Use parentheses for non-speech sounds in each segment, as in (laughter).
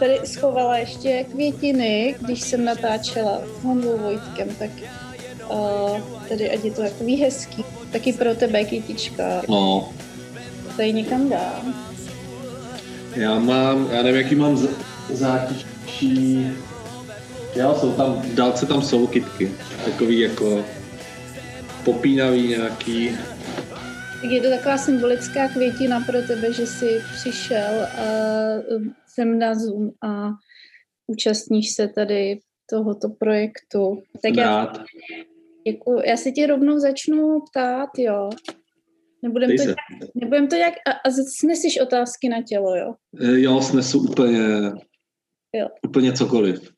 tady schovala ještě květiny, když jsem natáčela s Honzou Vojtkem, tak uh, tady ať je to takový hezký. Taky pro tebe, kytička. No, Tady někam dám. já mám, já nevím, jaký mám z- zátiší. Já jsou tam, v dálce tam jsou kytky. Takový jako popínavý nějaký. Tak je to taková symbolická květina pro tebe, že jsi přišel a um, sem na Zoom a účastníš se tady tohoto projektu. Tak Jsem já, rád. děkuju. já se tě rovnou začnu ptát, jo. Nebudem to, nějak, nebudem to nějak, a, a snesíš otázky na tělo, jo. E, Jo, snesu úplně, Jo. úplně cokoliv.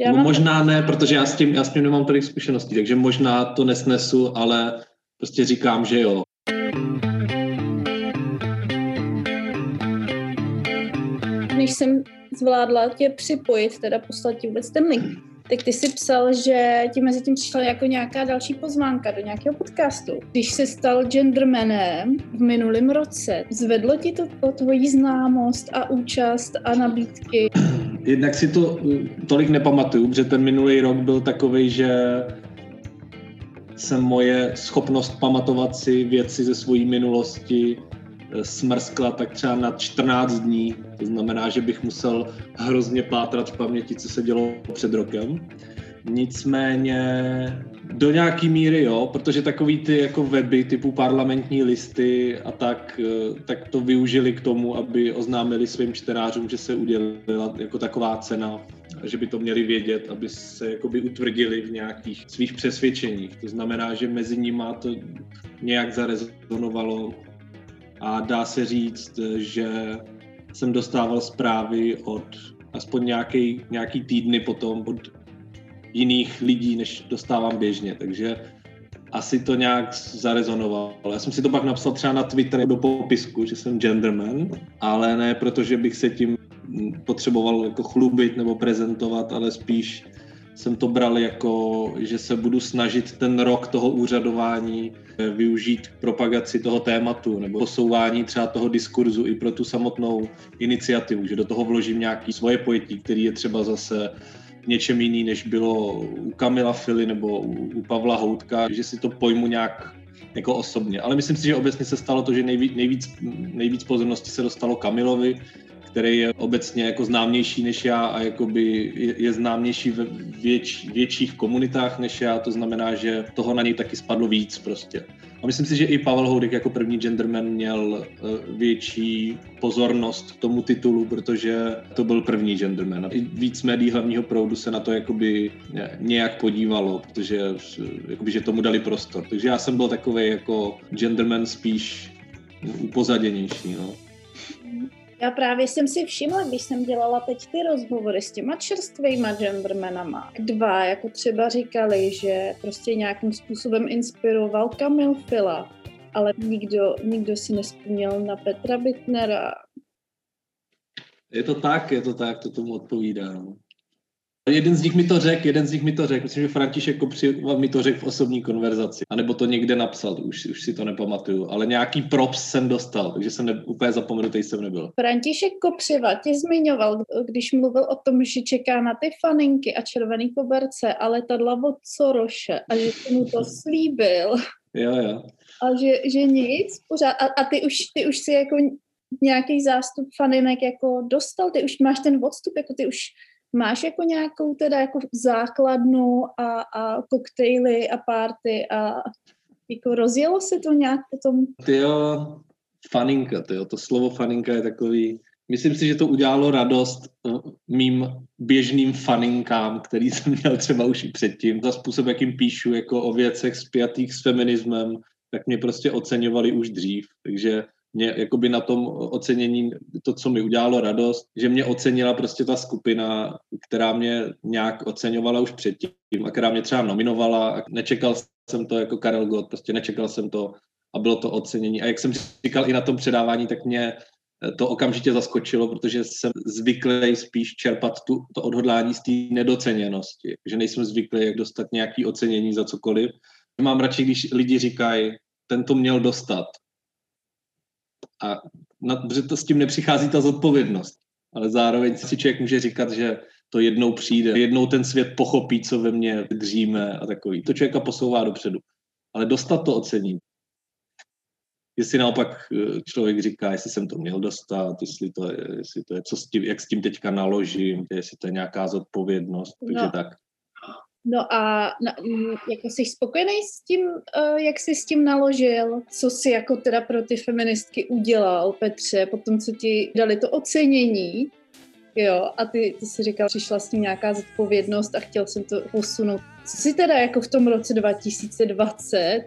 Já No, mám, možná ne, protože já s, tím, já s tím nemám tolik zkušeností, takže možná to nesnesu, ale prostě říkám, že jo. Jsem zvládla tě připojit, teda poslat ti vůbec ten link, tak ty si psal, že ti mezi tím přišla jako nějaká další pozvánka do nějakého podcastu. Když se stal gendermanem v minulém roce, zvedlo ti to o tvoji známost a účast a nabídky? Jednak si to eh, tolik nepamatuju, protože ten minulý rok byl takový, že se moje schopnost pamatovat si věci ze své minulosti smrskla tak třeba na 14 dní. To znamená, že bych musel hrozně pátrat v paměti, co se dělo před rokem. Nicméně do nějaký míry jo, protože takový ty jako weby typu parlamentní listy a tak, eh, tak to využili k tomu, aby oznámili svým čtenářům, že se udělila jako taková cena, že by to měli vědět, aby se jakoby utvrdili v nějakých svých přesvědčeních. To znamená, že mezi nimi to nějak zarezonovalo a dá se říct, že jsem dostával zprávy od aspoň nějaký, nějaký týdny potom od jiných lidí, než dostávám běžně, takže asi to nějak zarezonovalo. Já jsem si to pak napsal třeba na Twitter do popisku, že jsem genderman, ale ne protože bych se tím potřeboval jako chlubit nebo prezentovat, ale spíš jsem to bral jako, že se budu snažit ten rok toho úřadování eh, využít k propagaci toho tématu nebo posouvání třeba toho diskurzu i pro tu samotnou iniciativu, že do toho vložím nějaké svoje pojetí, který je třeba zase něčem jiný, než bylo u Kamila Fily nebo u, u Pavla Houtka, že si to pojmu nějak jako osobně. Ale myslím si, že obecně se stalo to, že nejvíc, nejvíc, nejvíc pozornosti se dostalo Kamilovi, který je obecně jako známější než já a jakoby je, je známější ve věč, větších komunitách než já, to znamená, že toho na něj taky spadlo víc prostě. A myslím si, že i Pavel Houdek jako první genderman měl uh, větší pozornost k tomu titulu, protože to byl první genderman. I víc médií hlavního proudu se na to jakoby nějak podívalo, protože jakoby, že tomu dali prostor. Takže já jsem byl takový jako genderman spíš upozaděnější. No. Já právě jsem si všimla, když jsem dělala teď ty rozhovory s těma čerstvýma gendermanama. Dva jako třeba říkali, že prostě nějakým způsobem inspiroval Kamil Fila, ale nikdo, nikdo si nespomněl na Petra Bittnera. Je to tak, je to tak, to tomu odpovídá. No. Jeden z nich mi to řekl, jeden z nich mi to řekl, myslím, že František Kopřiva mi to řekl v osobní konverzaci, anebo to někde napsal, už, už si to nepamatuju, ale nějaký props jsem dostal, takže jsem ne, úplně zapomenutý jsem nebyl. František Kopřiva tě zmiňoval, když mluvil o tom, že čeká na ty faninky a červený koberce a letadla od Soroše a že jsi mu to (laughs) slíbil. Jo, jo. A že, že nic, pořád. A, a ty, už, ty už si jako nějaký zástup faninek jako dostal, ty už máš ten odstup, jako ty už máš jako nějakou teda jako základnu a, a koktejly a párty a jako rozjelo se to nějak potom? Ty jo, faninka, ty jo, to slovo faninka je takový, myslím si, že to udělalo radost mým běžným faninkám, který jsem měl třeba už i předtím. Za způsob, jakým píšu jako o věcech spjatých s feminismem, tak mě prostě oceňovali už dřív, takže mě jakoby na tom ocenění, to, co mi udělalo radost, že mě ocenila prostě ta skupina, která mě nějak oceňovala už předtím a která mě třeba nominovala a nečekal jsem to jako Karel Gott, prostě nečekal jsem to a bylo to ocenění. A jak jsem říkal i na tom předávání, tak mě to okamžitě zaskočilo, protože jsem zvyklý spíš čerpat tu, to odhodlání z té nedoceněnosti, že nejsem zvyklý jak dostat nějaké ocenění za cokoliv. Mám radši, když lidi říkají, ten to měl dostat, a na, protože to s tím nepřichází ta zodpovědnost. Ale zároveň si člověk může říkat, že to jednou přijde, jednou ten svět pochopí, co ve mně dříme a takový. To člověka posouvá dopředu. Ale dostat to ocení. Jestli naopak eh, člověk říká, jestli jsem to měl dostat, jestli to je, jestli to je co s tím, jak s tím teďka naložím, jestli to je nějaká zodpovědnost, takže no. tak. No a na, jako jsi spokojený s tím, uh, jak jsi s tím naložil? Co jsi jako teda pro ty feministky udělal, Petře, po tom, co ti dali to ocenění? Jo, a ty, ty jsi říkal, přišla s tím nějaká zodpovědnost a chtěl jsem to posunout. Co jsi teda jako v tom roce 2020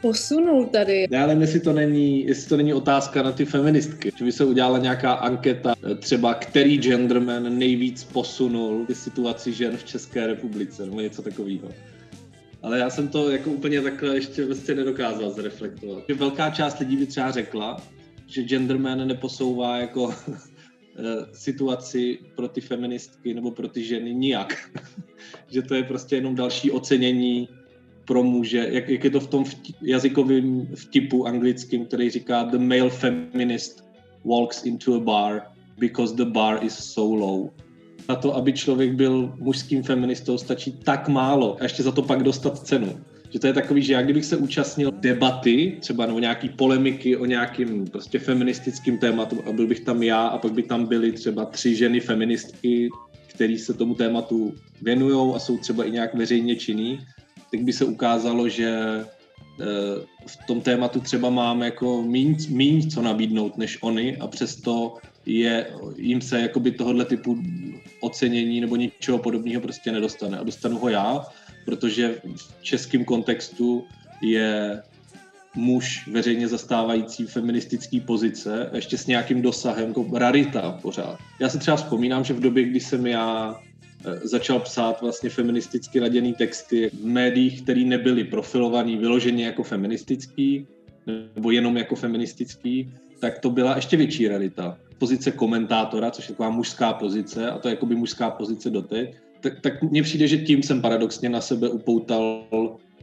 posunul tady. Já nevím, jestli to není, jestli to není otázka na ty feministky. Že by se udělala nějaká anketa, třeba který genderman nejvíc posunul situaci žen v České republice, nebo něco takového. Ale já jsem to jako úplně takhle ještě vlastně nedokázal zreflektovat. Velká část lidí by třeba řekla, že genderman neposouvá jako (laughs) eh, situaci pro ty feministky nebo pro ty ženy nijak. (laughs) že to je prostě jenom další ocenění pro muže, jak, jak je to v tom vtip, jazykovém vtipu anglickým, který říká the male feminist walks into a bar because the bar is so low. Na to, aby člověk byl mužským feministou, stačí tak málo a ještě za to pak dostat cenu. Že to je takový, že já kdybych se účastnil debaty, třeba nebo nějaký polemiky o nějakým prostě feministickým tématu a byl bych tam já a pak by tam byly třeba tři ženy feministky, které se tomu tématu věnují a jsou třeba i nějak veřejně činný, tak by se ukázalo, že eh, v tom tématu třeba máme jako míň, míň co nabídnout než oni a přesto je, jim se jakoby tohohle typu ocenění nebo ničeho podobného prostě nedostane. A dostanu ho já, protože v českém kontextu je muž veřejně zastávající feministický pozice, ještě s nějakým dosahem, jako rarita pořád. Já si třeba vzpomínám, že v době, kdy jsem já začal psát vlastně feministicky laděný texty v médiích, které nebyly profilovaný vyloženě jako feministický, nebo jenom jako feministický, tak to byla ještě větší realita. Pozice komentátora, což je taková mužská pozice, a to je jakoby mužská pozice doteď, tak, tak mně přijde, že tím jsem paradoxně na sebe upoutal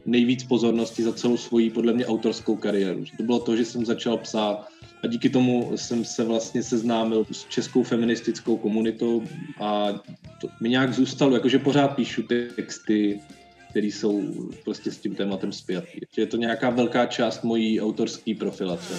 nejvíc pozornosti za celou svoji, podle mě, autorskou kariéru. To bylo to, že jsem začal psát a díky tomu jsem se vlastně seznámil s českou feministickou komunitou a to mi nějak zůstalo, jakože pořád píšu texty, které jsou prostě s tím tématem zpětý. Je to nějaká velká část mojí autorské profilace.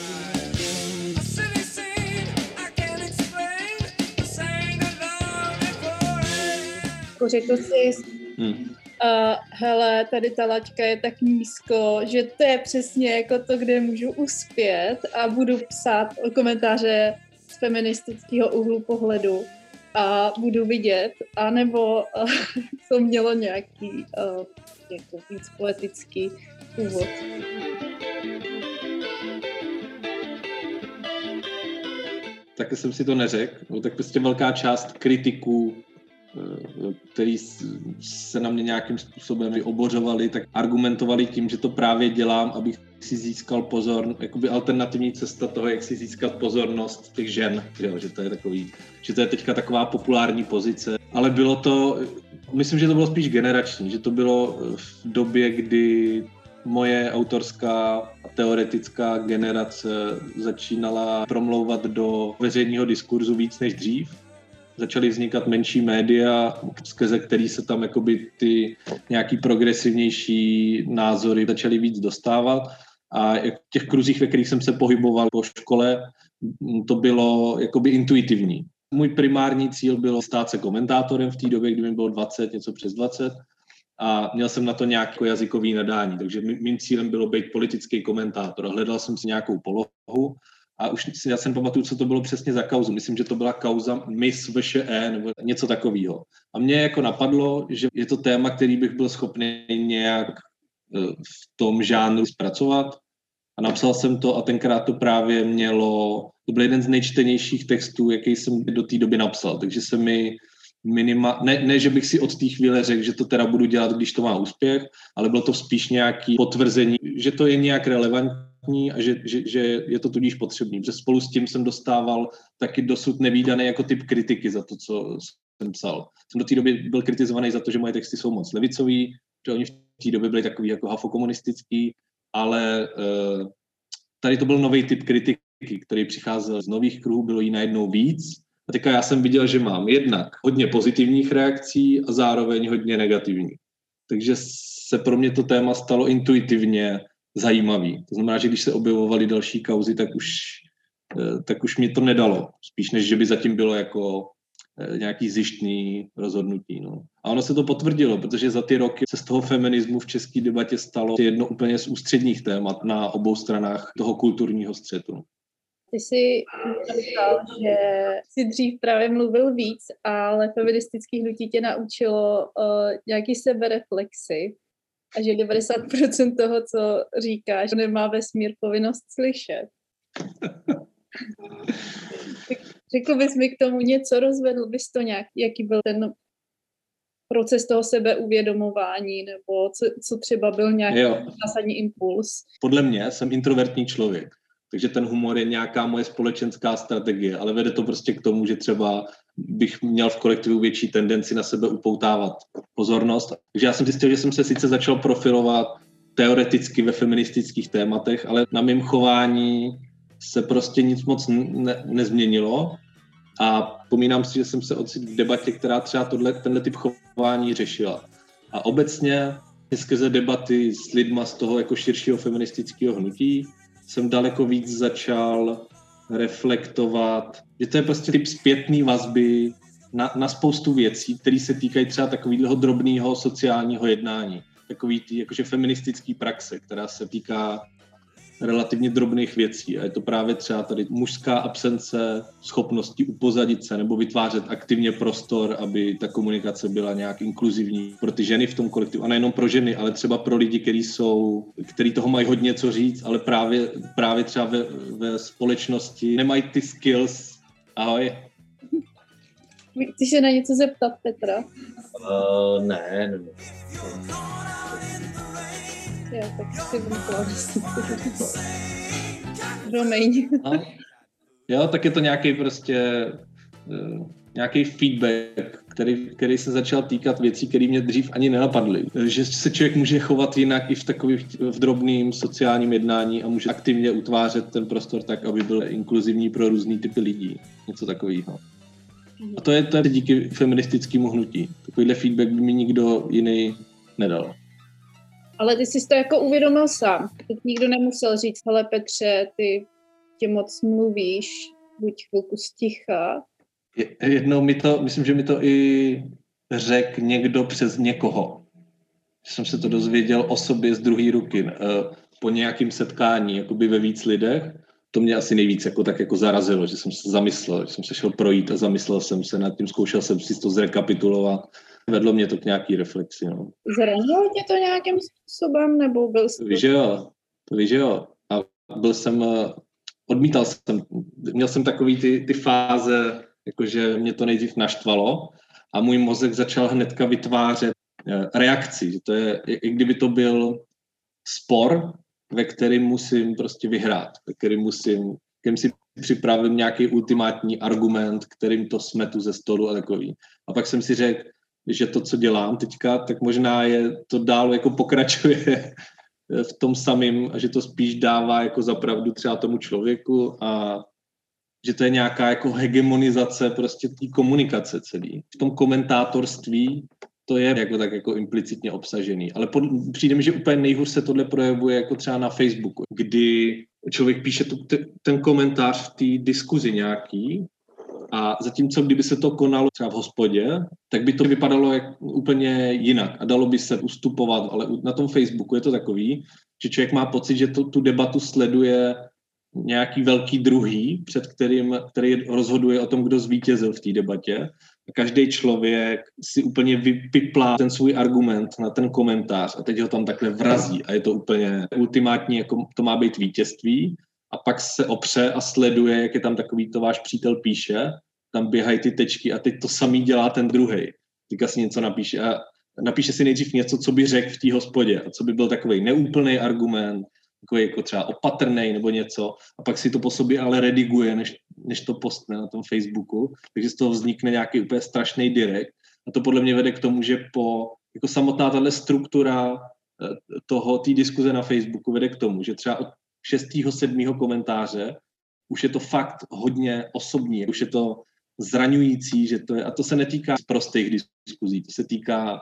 Řekl jsi, hmm a hele, tady ta laťka je tak nízko, že to je přesně jako to, kde můžu uspět a budu psát komentáře z feministického úhlu pohledu a budu vidět, anebo (laughs) to mělo nějaký jako víc poetický úvod. Tak jsem si to neřekl, no, tak prostě velká část kritiků který se na mě nějakým způsobem obořovali, tak argumentovali tím, že to právě dělám, abych si získal pozor, jakoby alternativní cesta toho, jak si získat pozornost těch žen, jo, že to je takový, že to je teďka taková populární pozice, ale bylo to, myslím, že to bylo spíš generační, že to bylo v době, kdy moje autorská teoretická generace začínala promlouvat do veřejného diskurzu víc než dřív začaly vznikat menší média, skrze který se tam jakoby ty nějaký progresivnější názory začaly víc dostávat. A v těch kruzích, ve kterých jsem se pohyboval po škole, to bylo jakoby intuitivní. Můj primární cíl bylo stát se komentátorem v té době, kdy mi bylo 20, něco přes 20 a měl jsem na to nějaké jazykový nadání, takže mým cílem bylo být politický komentátor. Hledal jsem si nějakou polohu a už si já jsem pamatuju, co to bylo přesně za kauzu. Myslím, že to byla kauza Miss VŠE nebo něco takového. A mě jako napadlo, že je to téma, který bych byl schopný nějak e, v tom žánru zpracovat. A napsal jsem to a tenkrát to právě mělo, to byl jeden z nejčtenějších textů, jaký jsem do té doby napsal. Takže se mi minima, ne, ne, že bych si od té chvíle řekl, že to teda budu dělat, když to má úspěch, ale bylo to spíš nějaký potvrzení, že to je nějak relevantní relevantní a že, že, že je to tudíž potřebný. Protože spolu s tím jsem dostával taky dosud nevýdaný jako typ kritiky za to, co jsem psal. Jsem do té doby byl kritizovaný za to, že moje texty jsou moc levicový, že oni v té době byli takový jako hafokomunistický, ale uh, tady to byl nový typ kritiky, který přicházel z nových kruhů, bylo jí najednou víc. A teďka já jsem viděl, že mám jednak hodně pozitivních reakcí a zároveň hodně negativních. Takže se pro mě to téma stalo intuitivně zajímavý. To znamená, že když se objevovaly další kauzy, tak už, eh, tak už mě to nedalo. Spíš než, že by zatím bylo jako eh, nějaký zjištný rozhodnutí. No. A ono se to potvrdilo, protože za ty roky se z toho feminismu v české debatě stalo jedno úplně z ústředních témat na obou stranách toho kulturního střetu. Ty jsi říkal, že jsi dřív právě mluvil víc, ale feministický hnutí tě naučilo uh, nějaký sebereflexy a že 90% toho, co říkáš, nemá vesmír povinnost slyšet. Řekl bys mi k tomu něco, rozvedl bys to nějak, jaký byl ten proces toho sebeuvědomování, nebo co, co třeba byl nějaký jo. zásadní impuls? Podle mě jsem introvertní člověk, takže ten humor je nějaká moje společenská strategie, ale vede to prostě k tomu, že třeba bych měl v kolektivu větší tendenci na sebe upoutávat pozornost. Takže já jsem zjistil, že jsem se sice začal profilovat teoreticky ve feministických tématech, ale na mém chování se prostě nic moc ne- nezměnilo a pomínám si, že jsem se ocitl v debatě, která třeba tohle, tenhle typ chování řešila. A obecně skrze debaty s lidma z toho jako širšího feministického hnutí jsem daleko víc začal reflektovat, že to je prostě typ zpětný vazby na, na spoustu věcí, které se týkají třeba takového drobného sociálního jednání. Takový tý, jakože feministický praxe, která se týká relativně drobných věcí. A je to právě třeba tady mužská absence schopnosti upozadit se nebo vytvářet aktivně prostor, aby ta komunikace byla nějak inkluzivní pro ty ženy v tom kolektivu. A nejenom pro ženy, ale třeba pro lidi, kteří jsou, kteří toho mají hodně co říct, ale právě, právě třeba ve, ve společnosti nemají ty skills. Ahoj. Chceš se na něco zeptat, Petra? Uh, ne, ne. Jo, tak si Promiň. Jo, tak je to nějaký prostě uh, nějaký feedback, který, který se začal týkat věcí, které mě dřív ani nenapadly. Že se člověk může chovat jinak i v takových v drobným sociálním jednání a může aktivně utvářet ten prostor tak, aby byl inkluzivní pro různý typy lidí. Něco takového. A to je, to je díky feministickému hnutí. Takovýhle feedback by mi nikdo jiný nedal. Ale ty jsi to jako uvědomil sám. Teď nikdo nemusel říct, hele Petře, ty tě moc mluvíš, buď chvilku sticha. Jednou mi to, myslím, že mi to i řekl někdo přes někoho. Jsem se to dozvěděl o sobě z druhé ruky eh, po nějakém setkání, jakoby ve víc lidech. To mě asi nejvíc jako tak jako zarazilo, že jsem se zamyslel, že jsem se šel projít a zamyslel jsem se nad tím, zkoušel jsem si to zrekapitulovat vedlo mě to k nějaký reflexi. No. Zranilo tě to nějakým způsobem, nebo byl jsi... Víš, že jo, víš, že jo. A byl jsem, eh, odmítal jsem, měl jsem takový ty, ty fáze, jakože mě to nejdřív naštvalo a můj mozek začal hnedka vytvářet eh, reakci, že to je, i kdyby to byl spor, ve kterém musím prostě vyhrát, ve kterém musím, kterým si připravím nějaký ultimátní argument, kterým to smetu ze stolu a takový. A pak jsem si řekl, že to, co dělám teďka, tak možná je to dál jako pokračuje v tom samém a že to spíš dává jako zapravdu třeba tomu člověku a že to je nějaká jako hegemonizace prostě té komunikace celý. V tom komentátorství to je jako tak jako implicitně obsažený. Ale pod, přijde mi, že úplně nejhůř se tohle projevuje jako třeba na Facebooku, kdy člověk píše tu, ten komentář v té diskuzi nějaký a zatímco, kdyby se to konalo třeba v hospodě, tak by to vypadalo jak úplně jinak a dalo by se ustupovat, ale na tom Facebooku je to takový, že člověk má pocit, že to, tu debatu sleduje nějaký velký druhý, před kterým, který rozhoduje o tom, kdo zvítězil v té debatě. A každý člověk si úplně vypiplá ten svůj argument na ten komentář a teď ho tam takhle vrazí a je to úplně ultimátní, jako to má být vítězství a pak se opře a sleduje, jak je tam takový to váš přítel píše, tam běhají ty tečky a teď to samý dělá ten druhý. Teďka si něco napíše a napíše si nejdřív něco, co by řekl v té hospodě a co by byl takový neúplný argument, takový jako třeba opatrný nebo něco. A pak si to po sobě ale rediguje, než, než to postne na tom Facebooku, takže z toho vznikne nějaký úplně strašný direkt. A to podle mě vede k tomu, že po jako samotná tahle struktura eh, toho, té diskuze na Facebooku vede k tomu, že třeba od šestého, sedmého komentáře už je to fakt hodně osobní, už je to zraňující, že to je, a to se netýká prostých diskuzí, to se týká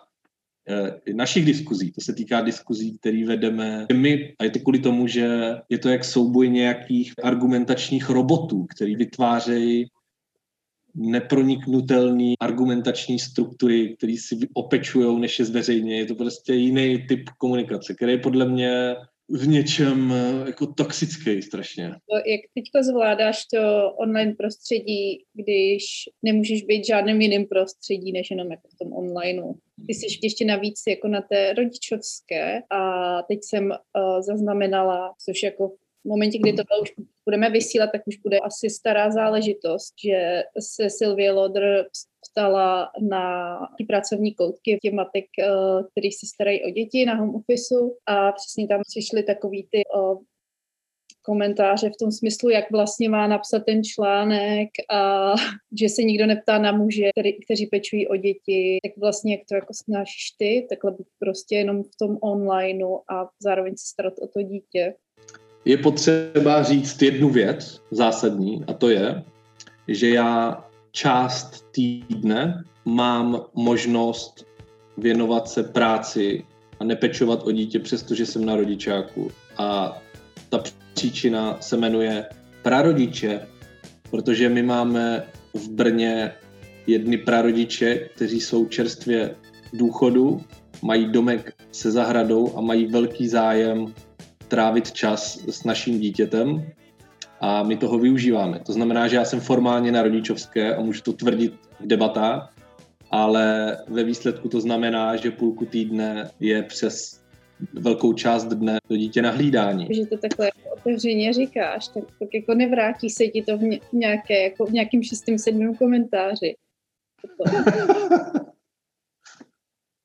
e, našich diskuzí, to se týká diskuzí, které vedeme my a je to kvůli tomu, že je to jak souboj nějakých argumentačních robotů, který vytvářejí neproniknutelný argumentační struktury, které si opečují, než je zveřejně. Je to prostě jiný typ komunikace, který je podle mě v něčem eh, jako toxický strašně. To, jak teďko zvládáš to online prostředí, když nemůžeš být v žádném jiném prostředí, než jenom jako v tom onlineu? Ty jsi ještě navíc jako na té rodičovské a teď jsem uh, zaznamenala, což jako v momentě, kdy to už budeme vysílat, tak už bude asi stará záležitost, že se Sylvie Lodr ptala na ty pracovní koutky těch matek, eh, který se starají o děti na home office a přesně tam přišly takový ty eh, komentáře v tom smyslu, jak vlastně má napsat ten článek a (laughs) že se nikdo neptá na muže, který, kteří pečují o děti, tak vlastně jak to jako snášíš ty, takhle být prostě jenom v tom onlineu a zároveň se starat o to dítě je potřeba říct jednu věc zásadní a to je, že já část týdne mám možnost věnovat se práci a nepečovat o dítě, přestože jsem na rodičáku. A ta příčina se jmenuje prarodiče, protože my máme v Brně jedny prarodiče, kteří jsou čerstvě důchodu, mají domek se zahradou a mají velký zájem trávit čas s naším dítětem a my toho využíváme. To znamená, že já jsem formálně na rodičovské a můžu to tvrdit v debatách, ale ve výsledku to znamená, že půlku týdne je přes velkou část dne to dítě na hlídání. Že to takhle otevřeně říkáš, tak, tak jako nevrátí se ti to v, nějaké, jako v nějakým šestým, sedmém komentáři. (laughs)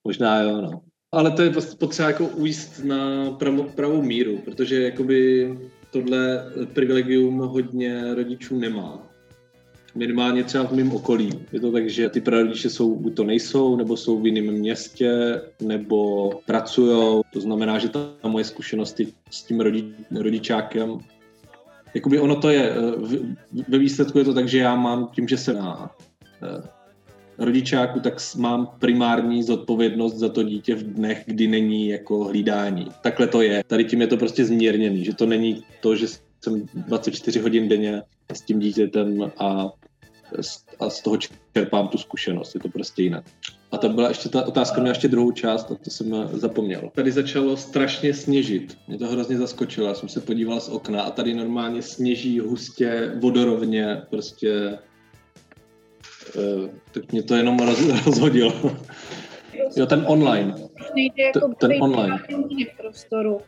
Možná jo, no ale to je potřeba jako ujíst na pravou, pravou míru, protože jakoby tohle privilegium hodně rodičů nemá. Minimálně třeba v mém okolí. Je to tak, že ty prarodiče jsou, buď to nejsou, nebo jsou v jiném městě, nebo pracují. To znamená, že ta moje zkušenosti s tím rodi, rodičákem Jakoby ono to je, ve výsledku je to tak, že já mám tím, že se na eh, rodičáku, tak mám primární zodpovědnost za to dítě v dnech, kdy není jako hlídání. Takhle to je. Tady tím je to prostě zmírněný, že to není to, že jsem 24 hodin denně s tím dítětem a, a z toho čerpám tu zkušenost. Je to prostě jinak. A to byla ještě ta otázka, měla ještě druhou část a to jsem zapomněl. Tady začalo strašně sněžit. Mě to hrozně zaskočilo. Já jsem se podíval z okna a tady normálně sněží hustě, vodorovně, prostě Eh, tak mě to jenom roz, (laughs) rozhodilo. Jo, ten online. Nejde jako ten online. prostoru.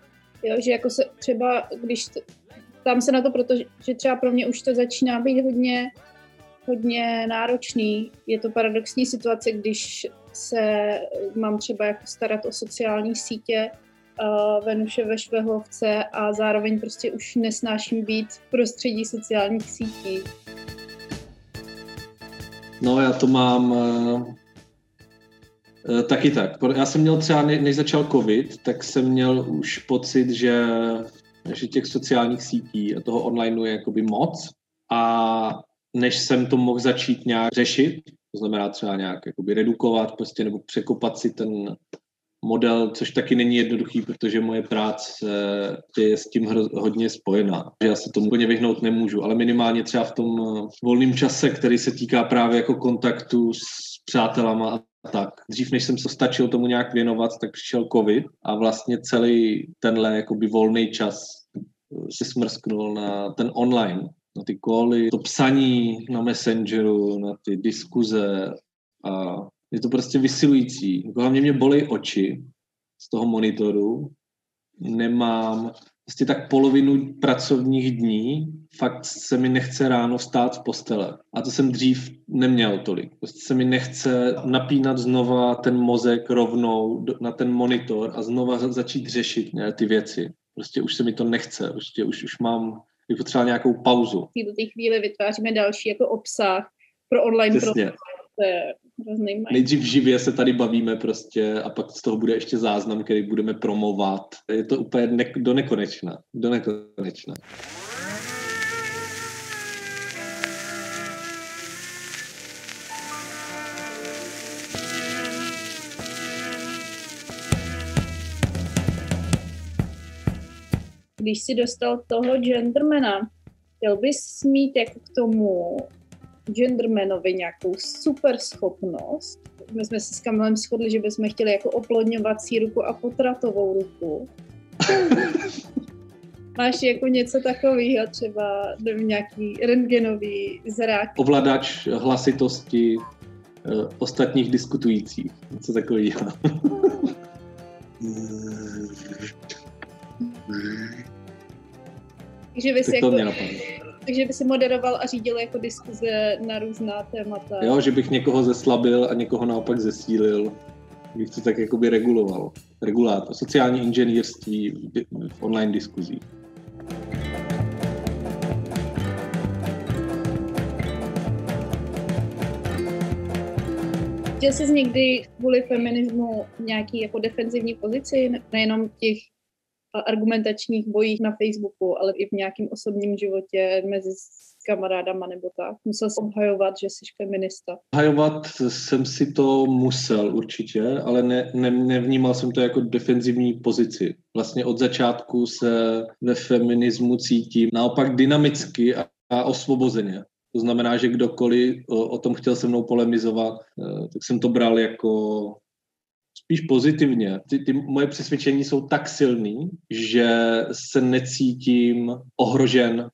Jo, že jako se třeba, když tam se na to, protože třeba pro mě už to začíná být hodně, hodně náročný. Je to paradoxní situace, když se mám třeba jako starat o sociální sítě, uh, Venuše ve Švehlovce a zároveň prostě už nesnáším být v prostředí sociálních sítí. No, já to mám uh, taky tak. Já jsem měl třeba, než začal covid, tak jsem měl už pocit, že, že těch sociálních sítí a toho online je jakoby moc a než jsem to mohl začít nějak řešit, to znamená třeba nějak jakoby redukovat prostě nebo překopat si ten model, což taky není jednoduchý, protože moje práce je s tím hodně spojená. Já se tomu úplně vyhnout nemůžu, ale minimálně třeba v tom eh, volném čase, který se týká právě jako kontaktu s přátelama a tak. Dřív, než jsem se stačil tomu nějak věnovat, tak přišel covid a vlastně celý tenhle jakoby volný čas eh, se smrsknul na ten online, na ty koly, to psaní na Messengeru, na ty diskuze a je to prostě vysilující. Jako hlavně mě bolí oči z toho monitoru. Nemám prostě tak polovinu pracovních dní fakt se mi nechce ráno stát v postele. A to jsem dřív neměl tolik. Prostě se mi nechce napínat znova ten mozek rovnou na ten monitor a znova začít řešit ne, ty věci. Prostě už se mi to nechce. Prostě už, už mám bych potřeboval nějakou pauzu. V této chvíli vytváříme další jako obsah pro online Přesně. Je hrozný Nejdřív živě se tady bavíme prostě a pak z toho bude ještě záznam, který budeme promovat. Je to úplně ne- do nekonečna. Do nekonečna. Když jsi dostal toho gentlemana, chtěl bys mít jako k tomu gendermanovi nějakou super schopnost. My jsme se s Kamilem shodli, že bychom chtěli jako oplodňovací ruku a potratovou ruku. (laughs) Máš jako něco takového, třeba nevím, nějaký rentgenový zrak. Ovladač hlasitosti uh, ostatních diskutujících. Něco takového. (laughs) Takže by si jako, takže by si moderoval a řídil jako diskuze na různá témata. Jo, že bych někoho zeslabil a někoho naopak zesílil. Bych to tak jakoby reguloval. Regulátor. Sociální inženýrství v online diskuzích. Chtěl jsi někdy kvůli feminismu nějaký jako defenzivní pozici, nejenom těch argumentačních bojích na Facebooku, ale i v nějakém osobním životě mezi kamarádama nebo tak. Musel jsem obhajovat, že jsi feminista. Obhajovat jsem si to musel určitě, ale ne, ne, nevnímal jsem to jako defenzivní pozici. Vlastně od začátku se ve feminismu cítím naopak dynamicky a, a osvobozeně. To znamená, že kdokoliv o, o tom chtěl se mnou polemizovat, eh, tak jsem to bral jako spíš pozitivně. Ty, ty moje přesvědčení jsou tak silný, že se necítím ohrožen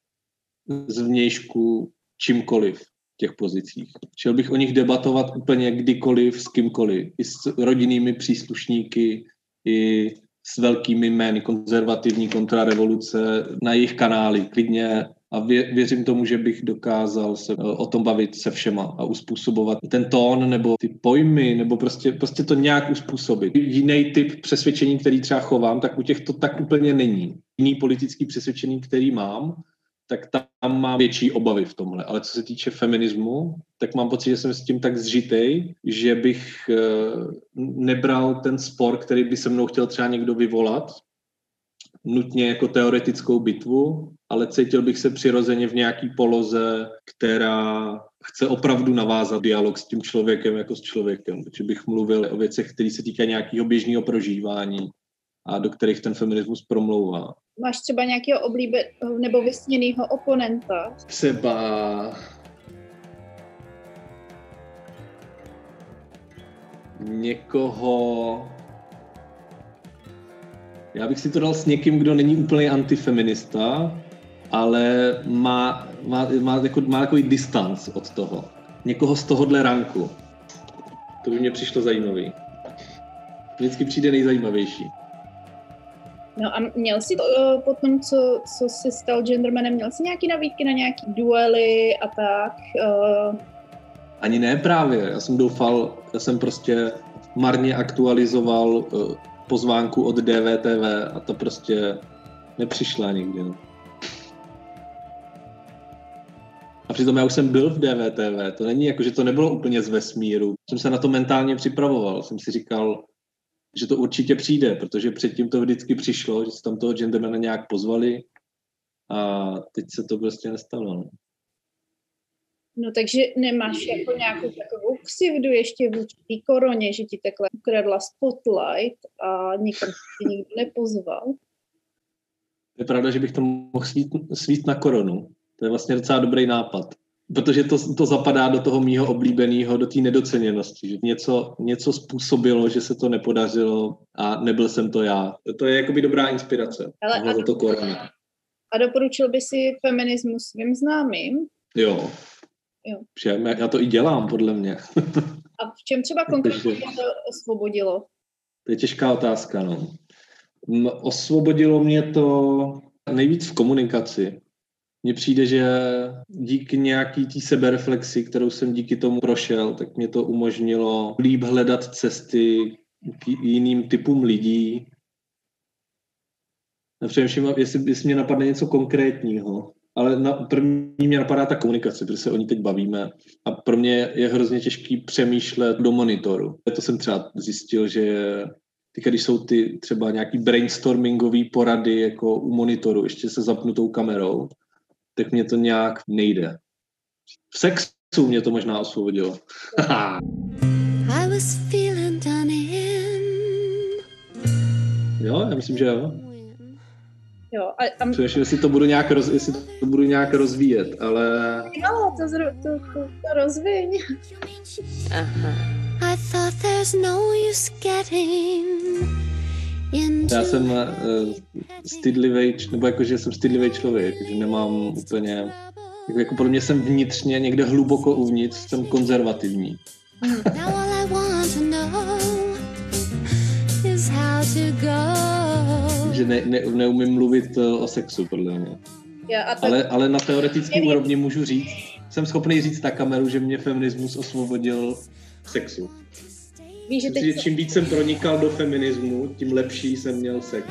z vnějšku čímkoliv v těch pozicích. Chtěl bych o nich debatovat úplně kdykoliv, s kýmkoliv. I s rodinnými příslušníky, i s velkými jmény, konzervativní kontrarevoluce na jejich kanály. Klidně a vě, věřím tomu, že bych dokázal se eh, o tom bavit se všema a uspůsobovat ten tón nebo ty pojmy, nebo prostě, prostě to nějak uspůsobit. Jiný typ přesvědčení, který třeba chovám, tak u těch to tak úplně není. Jiný politický přesvědčení, který mám, tak tam mám větší obavy v tomhle. Ale co se týče feminismu, tak mám pocit, že jsem s tím tak zžitej, že bych eh, nebral ten spor, který by se mnou chtěl třeba někdo vyvolat, nutně jako teoretickou bitvu, ale cítil bych se přirozeně v nějaký poloze, která chce opravdu navázat dialog s tím člověkem jako s člověkem. Takže bych mluvil o věcech, které se týkají nějakého běžného prožívání a do kterých ten feminismus promlouvá. Máš třeba nějakého oblíbe nebo vysněného oponenta? Třeba někoho, já bych si to dal s někým, kdo není úplně antifeminista, ale má, má, má, jako, má takový distanc od toho. Někoho z tohohle ranku. To by mě přišlo zajímavý. Vždycky přijde nejzajímavější. No a měl jsi uh, potom, co, co se stal gendermanem, měl jsi nějaký nabídky na nějaký duely a tak? Uh... Ani ne právě. Já jsem doufal, já jsem prostě marně aktualizoval uh, pozvánku od DVTV a to prostě nepřišla nikdy. No. A přitom já už jsem byl v DVTV, to není jako, že to nebylo úplně z vesmíru. Jsem se na to mentálně připravoval, jsem si říkal, že to určitě přijde, protože předtím to vždycky přišlo, že se tam toho gendermana nějak pozvali a teď se to prostě nestalo. No. No takže nemáš jako nějakou takovou ksivdu ještě v té koroně, že ti takhle ukradla spotlight a nikam ti nikdo nepozval? Je pravda, že bych to mohl svít, svít na koronu. To je vlastně docela dobrý nápad. Protože to, to zapadá do toho mýho oblíbeného, do té nedoceněnosti. Že něco, něco způsobilo, že se to nepodařilo a nebyl jsem to já. To je jakoby dobrá inspirace. Ale a, to korona. a doporučil by si feminismus svým známým? Jo, Jo. Já to i dělám, podle mě. A v čem třeba konkrétně to osvobodilo? To je těžká otázka, no. Osvobodilo mě to nejvíc v komunikaci. Mně přijde, že díky nějaký té sebereflexi, kterou jsem díky tomu prošel, tak mě to umožnilo líp hledat cesty k jiným typům lidí. Nepřemýšlím, jestli, jestli mě napadne něco konkrétního ale na první mě napadá ta komunikace, protože se o ní teď bavíme a pro mě je hrozně těžký přemýšlet do monitoru. To jsem třeba zjistil, že ty, když jsou ty třeba nějaký brainstormingové porady jako u monitoru, ještě se zapnutou kamerou, tak mě to nějak nejde. V sexu mě to možná osvobodilo. (laughs) I was feeling done in. Jo, já myslím, že jo. Jo, a, a Přemýšlím, jestli to budu nějak, roz, jestli to budu nějak rozvíjet, ale jo, to, zro, to, to, to rozviň. Aha. I thought there's no use getting já jsem uh, stydlivý, nebo jakože jsem stydlivý člověk, že nemám úplně, jako, jako podle mě jsem vnitřně, někde hluboko uvnitř, jsem konzervativní. Now all I want to know is how to go. Že ne, ne, neumím mluvit uh, o sexu, podle mě. A to, Ale, ale na teoretické úrovni můžu říct, jsem schopný říct na kameru, že mě feminismus osvobodil sexu. víš, že teď čím víc jsem pronikal do feminismu, tím lepší jsem měl sex.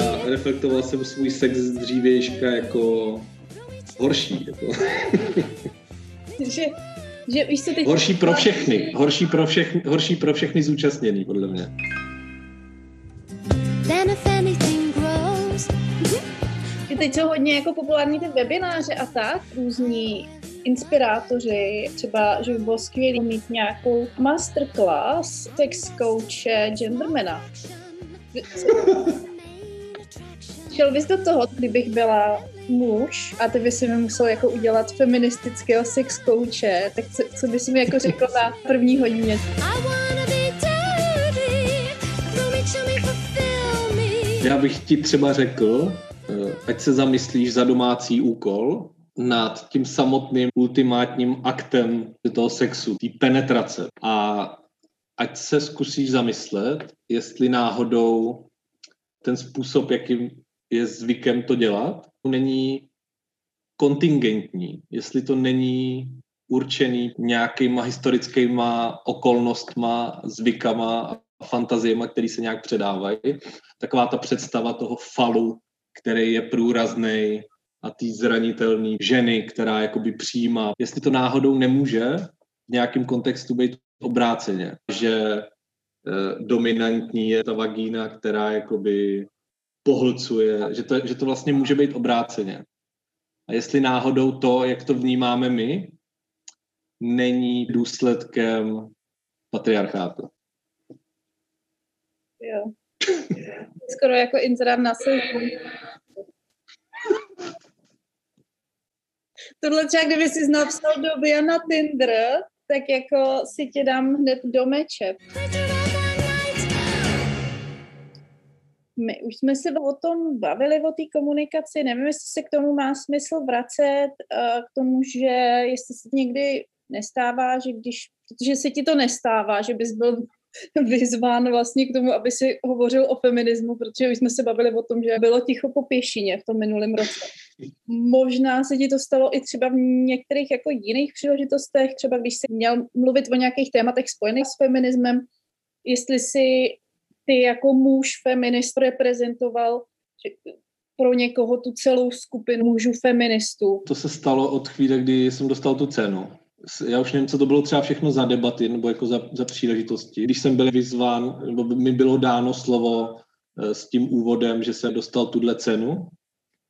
A reflektoval jsem svůj sex z dřívějška jako horší. Jako. (laughs) že, že víš co teď... Horší pro všechny. Horší pro všechny, horší pro všechny zúčastněný, podle mě. Then if anything grows, Že teď jsou hodně jako populární ty webináře a tak, různí inspirátoři, třeba, že by bylo skvělé mít nějakou masterclass sex coache gendermana. (laughs) Šel bys do toho, kdybych byla muž a ty by si mi musel jako udělat feministického sex coache, tak co, co bys mi jako řekl na první hodině? Já bych ti třeba řekl, eh, ať se zamyslíš za domácí úkol nad tím samotným ultimátním aktem toho sexu, té penetrace. A ať se zkusíš zamyslet, jestli náhodou ten způsob, jakým je zvykem to dělat, není kontingentní, jestli to není určený nějakýma historickýma okolnostma, zvykama a fantaziema, které se nějak předávají. Taková ta představa toho falu, který je průrazný a té zranitelné ženy, která jakoby přijímá. Jestli to náhodou nemůže v nějakém kontextu být obráceně, že eh, dominantní je ta vagína, která jakoby pohlcuje, že to, že to vlastně může být obráceně. A jestli náhodou to, jak to vnímáme my, není důsledkem patriarchátu. Jo. Skoro jako inzerát na. Tohle třeba, kdyby jsi napsal do na Tinder, tak jako si tě dám hned do meče. My už jsme se o tom bavili, o té komunikaci, nevím, jestli se k tomu má smysl vracet, eh, k tomu, že jestli se někdy nestává, že když, protože se ti to nestává, že bys byl (laughs) vyzván vlastně k tomu, aby si hovořil o feminismu, protože už jsme se bavili o tom, že bylo ticho po pěšině v tom minulém roce. Možná se ti to stalo i třeba v některých jako jiných příležitostech, třeba když jsi měl mluvit o nějakých tématech spojených s feminismem, jestli si ty jako muž feminist reprezentoval pro někoho tu celou skupinu mužů feministů. To se stalo od chvíle, kdy jsem dostal tu cenu. Já už nevím, co to bylo třeba všechno za debaty nebo jako za, za příležitosti. Když jsem byl vyzván, nebo mi bylo dáno slovo eh, s tím úvodem, že jsem dostal tuhle cenu,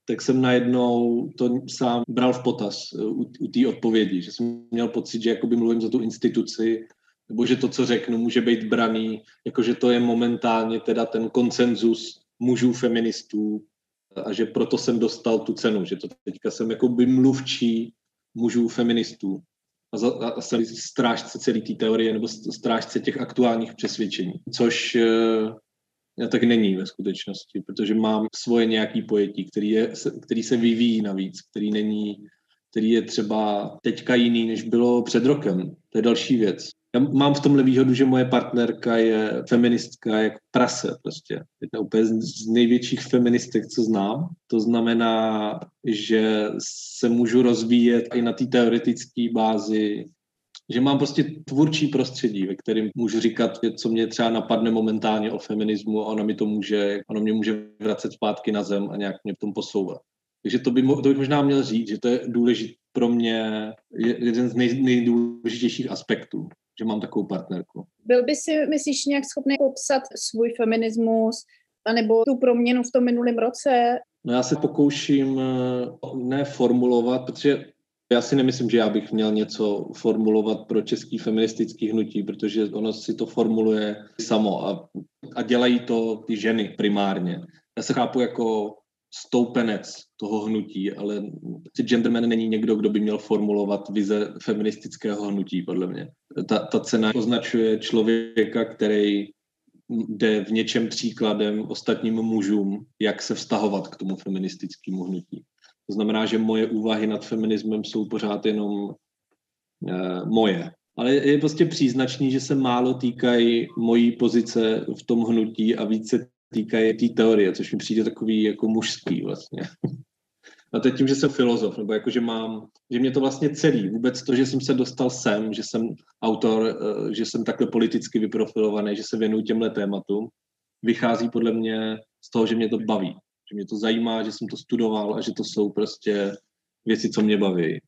tak jsem najednou to sám bral v potaz eh, u, u té odpovědi, že jsem měl pocit, že jakoby mluvím za tu instituci, nebo že to, co řeknu, může být braný, jakože to je momentálně teda ten konsenzus mužů feministů a že proto jsem dostal tu cenu, že to teďka jsem jako by mluvčí mužů feministů a, za, a jsem strážce celé té teorie nebo strážce těch aktuálních přesvědčení, což e, tak není ve skutečnosti, protože mám svoje nějaký pojetí, který, je, který se vyvíjí navíc, který není který je třeba teďka jiný, než bylo před rokem. To je další věc. Já mám v tomhle výhodu, že moje partnerka je feministka jak prase prostě. Je úplně z největších feministek, co znám. To znamená, že se můžu rozvíjet i na té teoretické bázi, že mám prostě tvůrčí prostředí, ve kterém můžu říkat, co mě třeba napadne momentálně o feminismu a ona mi to může, ono mě může vracet zpátky na zem a nějak mě v tom posouvat. Takže to, by, to bych možná měl říct, že to je důležité pro mě, jeden z nej, nejdůležitějších aspektů, že mám takovou partnerku. Byl by si, myslíš, nějak schopný popsat svůj feminismus, anebo tu proměnu v tom minulém roce? No já se pokouším ne formulovat, protože Já si nemyslím, že já bych měl něco formulovat pro český feministický hnutí, protože ono si to formuluje samo a, a dělají to ty ženy primárně. Já se chápu jako stoupenec toho hnutí, ale genderman není někdo, kdo by měl formulovat vize feministického hnutí, podle mě. Ta, ta cena označuje člověka, který jde v něčem příkladem ostatním mužům, jak se vztahovat k tomu feministickému hnutí. To znamená, že moje úvahy nad feminismem jsou pořád jenom uh, moje. Ale je prostě příznačný, že se málo týkají mojí pozice v tom hnutí a více týkají té teorie, což mi přijde takový jako mužský vlastně. A teď tím, že jsem filozof, nebo jako, že mám, že mě to vlastně celý, vůbec to, že jsem se dostal sem, že jsem autor, eh, že jsem takhle politicky vyprofilovaný, že se věnuju těmhle tématům, vychází podle mě z toho, že mě to baví. Že mě to zajímá, že jsem to studoval a že to jsou prostě věci, co mě baví.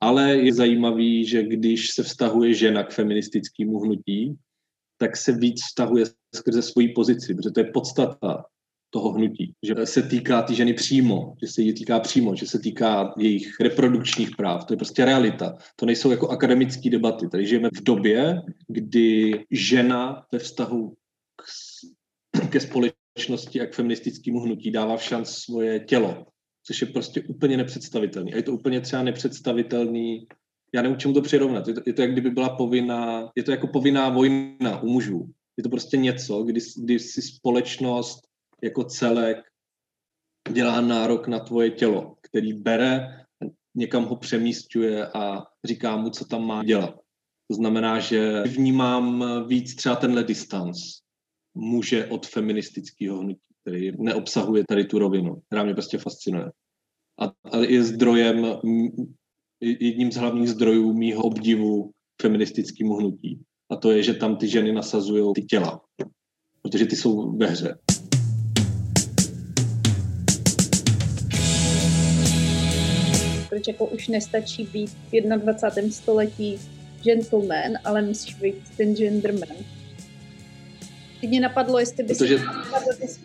Ale je zajímavý, že když se vztahuje žena k feministickému hnutí, tak se víc vztahuje skrze svoji pozici, protože to je podstata toho hnutí, že se týká ty ženy přímo, že se jí týká přímo, že se týká jejich reprodukčních práv. To je prostě realita. To nejsou jako akademické debaty. Tady žijeme v době, kdy žena ve vztahu k, ke společnosti a k feministickému hnutí dává v šanc svoje tělo, což je prostě úplně nepředstavitelný. A je to úplně třeba nepředstavitelný já nevím, čemu to přirovnat. Je to, je to jak kdyby byla povinná, je to jako povinná vojna u mužů. Je to prostě něco, kdy, kdy si společnost jako celek dělá nárok na tvoje tělo, který bere, někam ho přemístuje a říká mu, co tam má dělat. To znamená, že vnímám víc třeba tenhle distanc muže od feministického hnutí, který neobsahuje tady tu rovinu, která mě prostě fascinuje. A, a je zdrojem, jedním z hlavních zdrojů mýho obdivu feministickému hnutí. A to je, že tam ty ženy nasazují ty těla, protože ty jsou ve hře. proč jako už nestačí být v 21. století gentleman, ale musíš být ten genderman. Mě napadlo, jestli by Protože...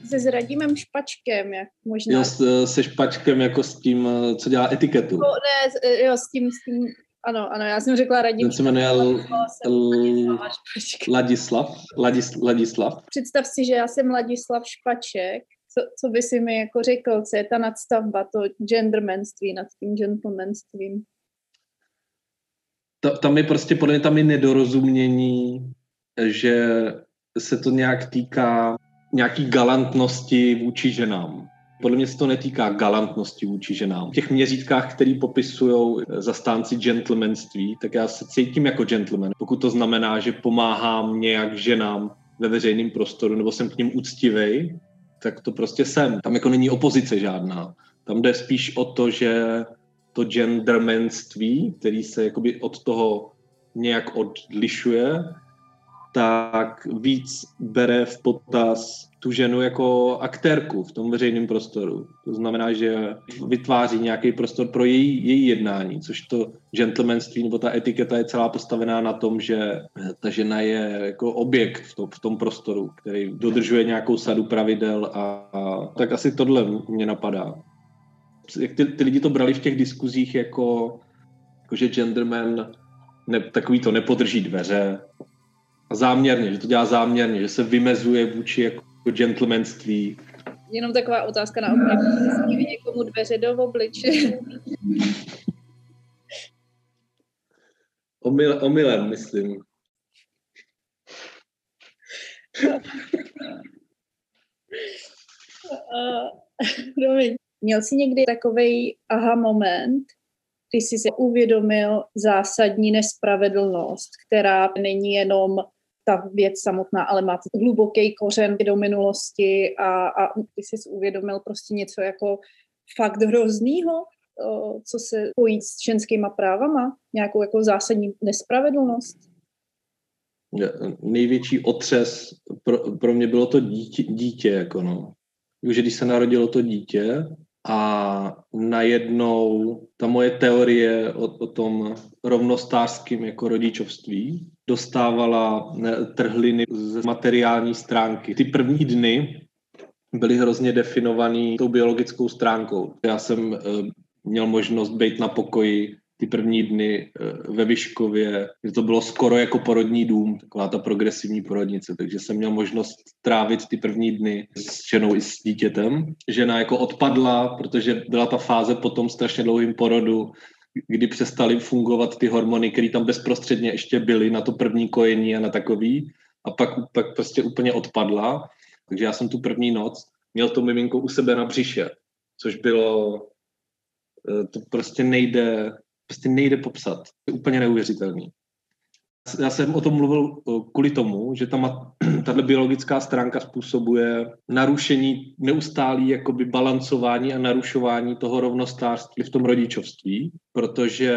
se s Radimem Špačkem, jak možná... Jo, s, se Špačkem jako s tím, co dělá etiketu. No, ne, jo, s tím, s tím, ano, ano, já jsem řekla Radim Ten se jmenuje L, L, Ladislav, Ladis, Ladislav. Představ si, že já jsem Ladislav Špaček co, co by si mi jako řekl, co je ta nadstavba, to gendermanství nad tím gentlemanstvím? Ta, tam je prostě podle mě tam je nedorozumění, že se to nějak týká nějaký galantnosti vůči ženám. Podle mě se to netýká galantnosti vůči ženám. V těch měřítkách, který popisují zastánci gentlemanství, tak já se cítím jako gentleman. Pokud to znamená, že pomáhám nějak ženám ve veřejném prostoru, nebo jsem k ním úctivej, tak to prostě jsem. Tam jako není opozice žádná. Tam jde spíš o to, že to gendermanství, který se jakoby od toho nějak odlišuje, tak víc bere v potaz tu ženu jako aktérku v tom veřejném prostoru. To znamená, že vytváří nějaký prostor pro její, její jednání, což to gentlemanství nebo ta etiketa je celá postavená na tom, že ta žena je jako objekt v tom, v tom prostoru, který dodržuje nějakou sadu pravidel a, a tak asi tohle mě napadá. Jak ty, ty lidi to brali v těch diskuzích jako, jako že genderman ne, takový to nepodrží dveře, záměrně, že to dělá záměrně, že se vymezuje vůči jako gentlemanství. Jenom taková otázka na okraj. někomu dveře do obliče. (laughs) Omyl, omylem, myslím. (laughs) uh, Měl jsi někdy takový aha moment, kdy jsi se uvědomil zásadní nespravedlnost, která není jenom ta věc samotná, ale má hluboký kořen do minulosti a, a ty jsi uvědomil prostě něco jako fakt hroznýho, co se pojí s ženskýma právama, nějakou jako zásadní nespravedlnost? Největší otřes pro, pro mě bylo to dítě, dítě jako no. Už když se narodilo to dítě, a najednou ta moje teorie o, o tom rovnostářském jako rodičovství dostávala trhliny z materiální stránky. Ty první dny byly hrozně definovaný tou biologickou stránkou. Já jsem e, měl možnost být na pokoji ty první dny eh, ve Vyškově, že to bylo skoro jako porodní dům, taková ta progresivní porodnice, takže jsem měl možnost trávit ty první dny s ženou i s dítětem. Žena jako odpadla, protože byla ta fáze po tom strašně dlouhým porodu, kdy přestaly fungovat ty hormony, které tam bezprostředně ještě byly na to první kojení a na takový a pak, pak prostě úplně odpadla. Takže já jsem tu první noc měl to miminko u sebe na břiše, což bylo, eh, to prostě nejde, prostě nejde popsat. Je úplně neuvěřitelný. Já jsem o tom mluvil kvůli tomu, že ta, (clears throat) tato biologická stránka způsobuje narušení, neustálý jakoby balancování a narušování toho rovnostářství v tom rodičovství, protože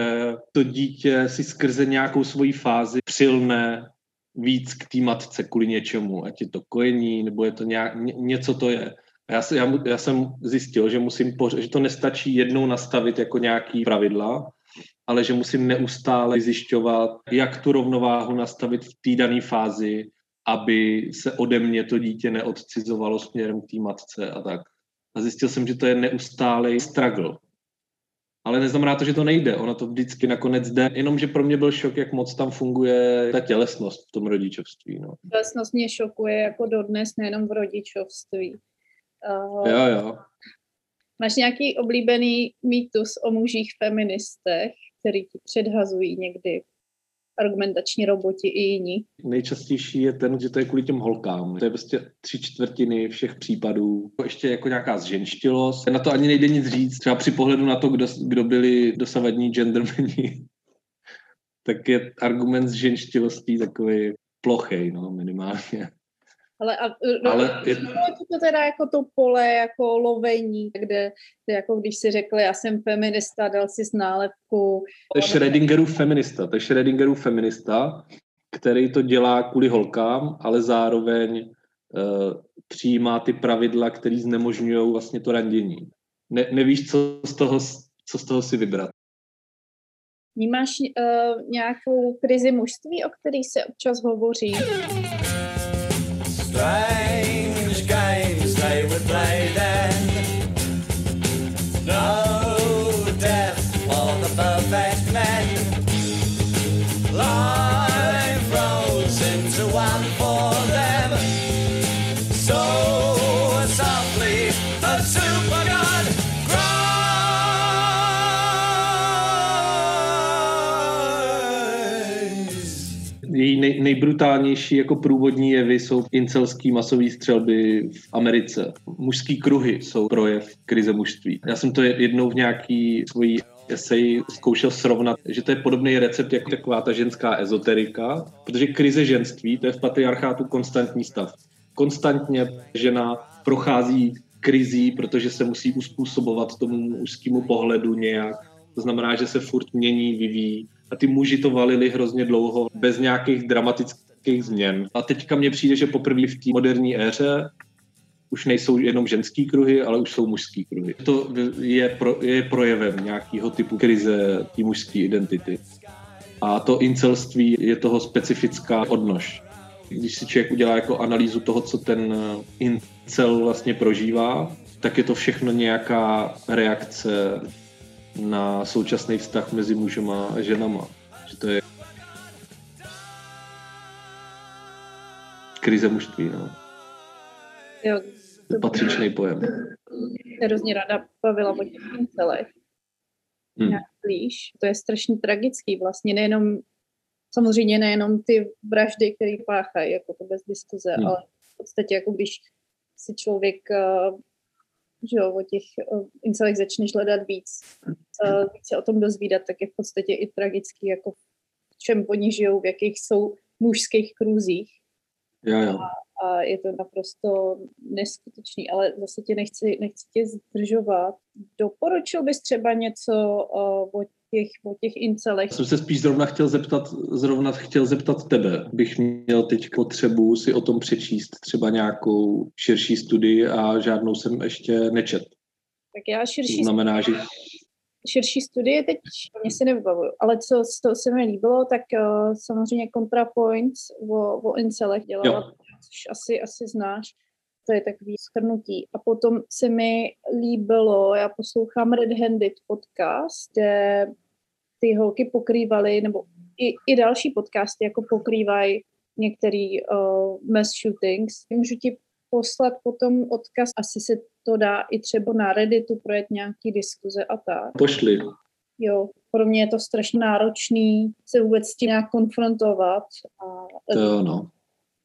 to dítě si skrze nějakou svoji fázi přilne víc k té matce kvůli něčemu, ať je to kojení, nebo je to nějak, něco to je. A já, já, já jsem zjistil, že musím, že to nestačí jednou nastavit jako nějaký pravidla, ale že musím neustále zjišťovat, jak tu rovnováhu nastavit v té dané fázi, aby se ode mě to dítě neodcizovalo směrem k té matce a tak. A zjistil jsem, že to je neustálý struggle. Ale neznamená to, že to nejde. Ono to vždycky nakonec jde. Jenomže pro mě byl šok, jak moc tam funguje ta tělesnost v tom rodičovství. No. Tělesnost mě šokuje jako dodnes, nejenom v rodičovství. Uh, jo, jo. Máš nějaký oblíbený mýtus o mužích feministech, který ti předhazují někdy argumentační roboti i jiní? Nejčastější je ten, že to je kvůli těm holkám. To je prostě tři čtvrtiny všech případů. Ještě jako nějaká zženštilost. Na to ani nejde nic říct. Třeba při pohledu na to, kdo, kdo byli dosavadní gendermeni, (laughs) tak je argument z ženštilostí takový plochej, no, minimálně. Ale, a, no, ale je... to teda jako to pole jako lovení, kde, kde jako když si řekl, já jsem feminista, dal si nálepku. To je Schrödingerův feminista, to je Schrödingerův feminista, který to dělá kvůli holkám, ale zároveň uh, přijímá ty pravidla, které znemožňují vlastně to randění. Ne, nevíš, co z toho, co z toho si vybrat. Vnímáš uh, nějakou krizi mužství, o který se občas hovoří? Right. Nej, nejbrutálnější jako průvodní jevy jsou incelský masový střelby v Americe. Mužský kruhy jsou projev krize mužství. Já jsem to jednou v nějaký svojí esej zkoušel srovnat, že to je podobný recept jako taková ta ženská ezoterika, protože krize ženství, to je v patriarchátu konstantní stav. Konstantně žena prochází krizí, protože se musí uspůsobovat tomu mužskému pohledu nějak. To znamená, že se furt mění, vyvíjí a ty muži to valili hrozně dlouho bez nějakých dramatických změn. A teďka mně přijde, že poprvé v té moderní éře už nejsou jenom ženský kruhy, ale už jsou mužský kruhy. To je, pro, je projevem nějakého typu krize té mužské identity. A to incelství je toho specifická odnož. Když si člověk udělá jako analýzu toho, co ten incel vlastně prožívá, tak je to všechno nějaká reakce na současný vztah mezi mužema a ženama. Že to je krize mužství, no. Jo, to patřičný pojem. Hrozně ráda bavila o těch celých. Hmm. Nějak blíž. To je strašně tragický vlastně, nejenom samozřejmě nejenom ty vraždy, které páchají, jako to bez diskuze, hmm. ale v podstatě jako když si člověk uh, že jo, o těch incelech začneš hledat víc, víc se o tom dozvídat, tak je v podstatě i tragický, jako v čem oni žijou, v jakých jsou mužských kruzích. Jo, jo. A, a je to naprosto neskutečný, ale zase tě nechci, nechci tě zdržovat. Doporučil bys třeba něco o těch, o těch incelech? Jsem se spíš zrovna chtěl zeptat, zrovna chtěl zeptat tebe. Bych měl teď potřebu si o tom přečíst třeba nějakou širší studii a žádnou jsem ještě nečet. Tak já širší to znamená, že širší studie teď mě si nevybavuju, ale co z toho se mi líbilo, tak uh, samozřejmě ContraPoints o, o incelech dělala, jo. což asi, asi znáš, to je takový schrnutí. A potom se mi líbilo, já poslouchám Red Handed podcast, kde ty holky pokrývaly, nebo i, i další podcasty jako pokrývají některý uh, mass shootings. Můžu ti poslat potom odkaz, asi se to dá i třeba na Redditu projet nějaký diskuze a tak. Pošli. Jo, pro mě je to strašně náročný se vůbec s tím nějak konfrontovat. A, To jo, no.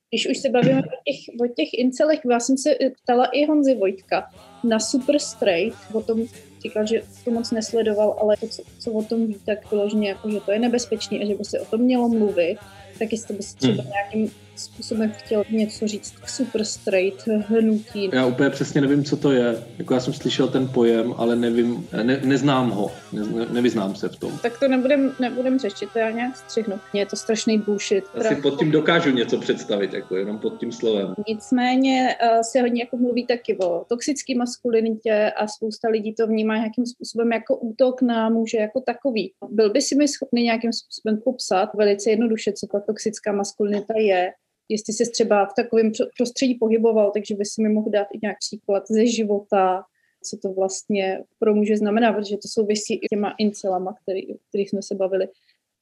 když už se bavíme o těch, o těch incelech, já jsem se ptala i Honzy Vojtka na Super Straight, o tom říkal, že to moc nesledoval, ale to, co, co o tom ví, tak vyloženě, jako, že to je nebezpečné a že by se o tom mělo mluvit. Tak jestli by si třeba nějakým způsobem chtěl něco říct k Super Straight hnutí. Já úplně přesně nevím, co to je. Jako já jsem slyšel ten pojem, ale nevím, ne, neznám ho, ne, nevyznám se v tom. Tak to nebudem, nebudem řešit, to já nějak střihnu. Mně je to strašný bullshit. Já si pod tím dokážu něco představit, jako jenom pod tím slovem. Nicméně uh, se hodně jako mluví taky o toxické maskulinitě a spousta lidí to vnímá nějakým způsobem jako útok na muže jako takový. Byl by si mi schopný nějakým způsobem popsat velice jednoduše, co ta toxická maskulinita je, jestli se třeba v takovém prostředí pohyboval, takže by si mi mohl dát i nějak příklad ze života, co to vlastně pro muže znamená, protože to souvisí i těma incelama, který, o kterých jsme se bavili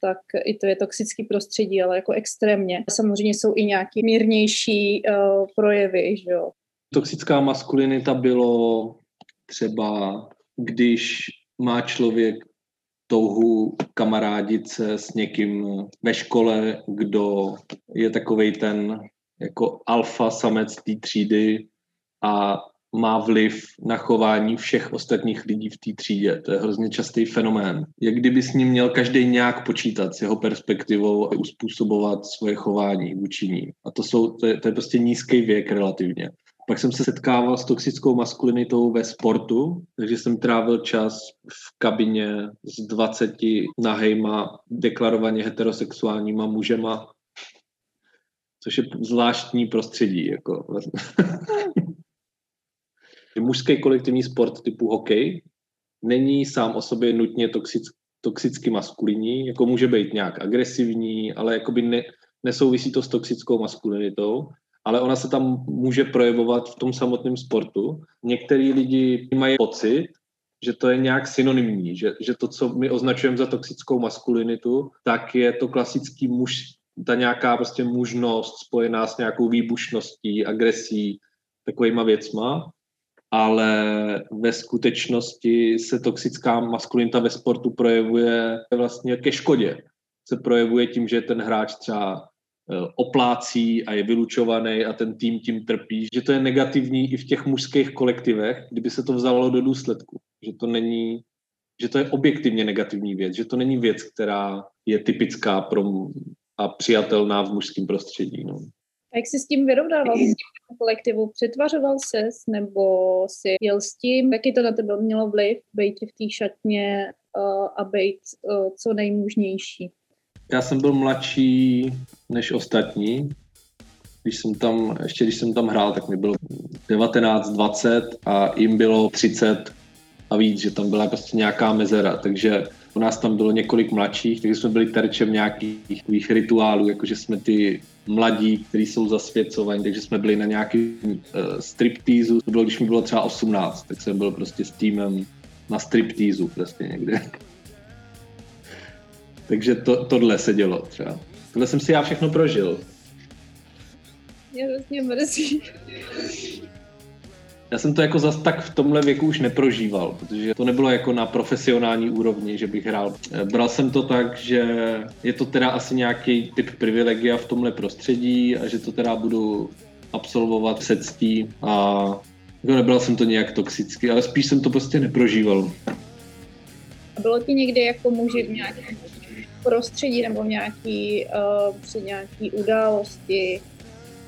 tak i to je toxický prostředí, ale jako extrémně. Samozřejmě jsou i nějaké mírnější uh, projevy, že jo. Toxická maskulinita bylo třeba, když má člověk touhu kamarádit se s někým ve škole, kdo je takovej ten jako alfa samec té třídy a má vliv na chování všech ostatních lidí v té třídě. To je hrozně častý fenomén. Jak kdyby s ním měl každý nějak počítat s jeho perspektivou a uspůsobovat svoje chování vůči ní. A to, jsou, to, je, to je prostě nízký věk relativně. Pak jsem se setkával s toxickou maskulinitou ve sportu, takže jsem trávil čas v kabině s 20 nahejma, deklarovaně heterosexuálníma mužema, což je zvláštní prostředí. Jako. (laughs) Mužský kolektivní sport typu hokej není sám o sobě nutně toxic, toxicky maskulinní, jako může být nějak agresivní, ale jakoby ne, nesouvisí to s toxickou maskulinitou ale ona se tam může projevovat v tom samotném sportu. Některý lidi mají pocit, že to je nějak synonymní, že, že to, co my označujeme za toxickou maskulinitu, tak je to klasický muž, ta nějaká prostě mužnost spojená s nějakou výbušností, agresí, takovýma věcma, ale ve skutečnosti se toxická maskulinita ve sportu projevuje vlastně ke škodě. Se projevuje tím, že ten hráč třeba oplácí a je vylučovaný a ten tým tím trpí, že to je negativní i v těch mužských kolektivech, kdyby se to vzalo do důsledku, že to není, že to je objektivně negativní věc, že to není věc, která je typická pro a přijatelná v mužském prostředí. No. A jak jsi s tím vyrovnával s tím kolektivu? Přetvařoval ses nebo si jel s tím? Jaký to na tebe mělo vliv, být v té šatně uh, a být uh, co nejmužnější? Já jsem byl mladší než ostatní. Když jsem tam, ještě když jsem tam hrál, tak mi bylo 19, 20 a jim bylo 30 a víc, že tam byla prostě nějaká mezera, takže u nás tam bylo několik mladších, takže jsme byli terčem nějakých takových rituálů, jakože jsme ty mladí, kteří jsou zasvěcovaní, takže jsme byli na nějaký uh, striptýzu, to bylo, když mi bylo třeba 18, tak jsem byl prostě s týmem na striptýzu prostě někde. Takže to, tohle se dělo třeba. Tohle jsem si já všechno prožil. Mě hrozně mrzí. Já jsem to jako zas tak v tomhle věku už neprožíval, protože to nebylo jako na profesionální úrovni, že bych hrál. Bral jsem to tak, že je to teda asi nějaký typ privilegia v tomhle prostředí a že to teda budu absolvovat se ctí a jako nebral jsem to nějak toxicky, ale spíš jsem to prostě neprožíval. Bylo ti někdy jako muži v nějakém prostředí nebo v nějaký, uh, při nějaký události,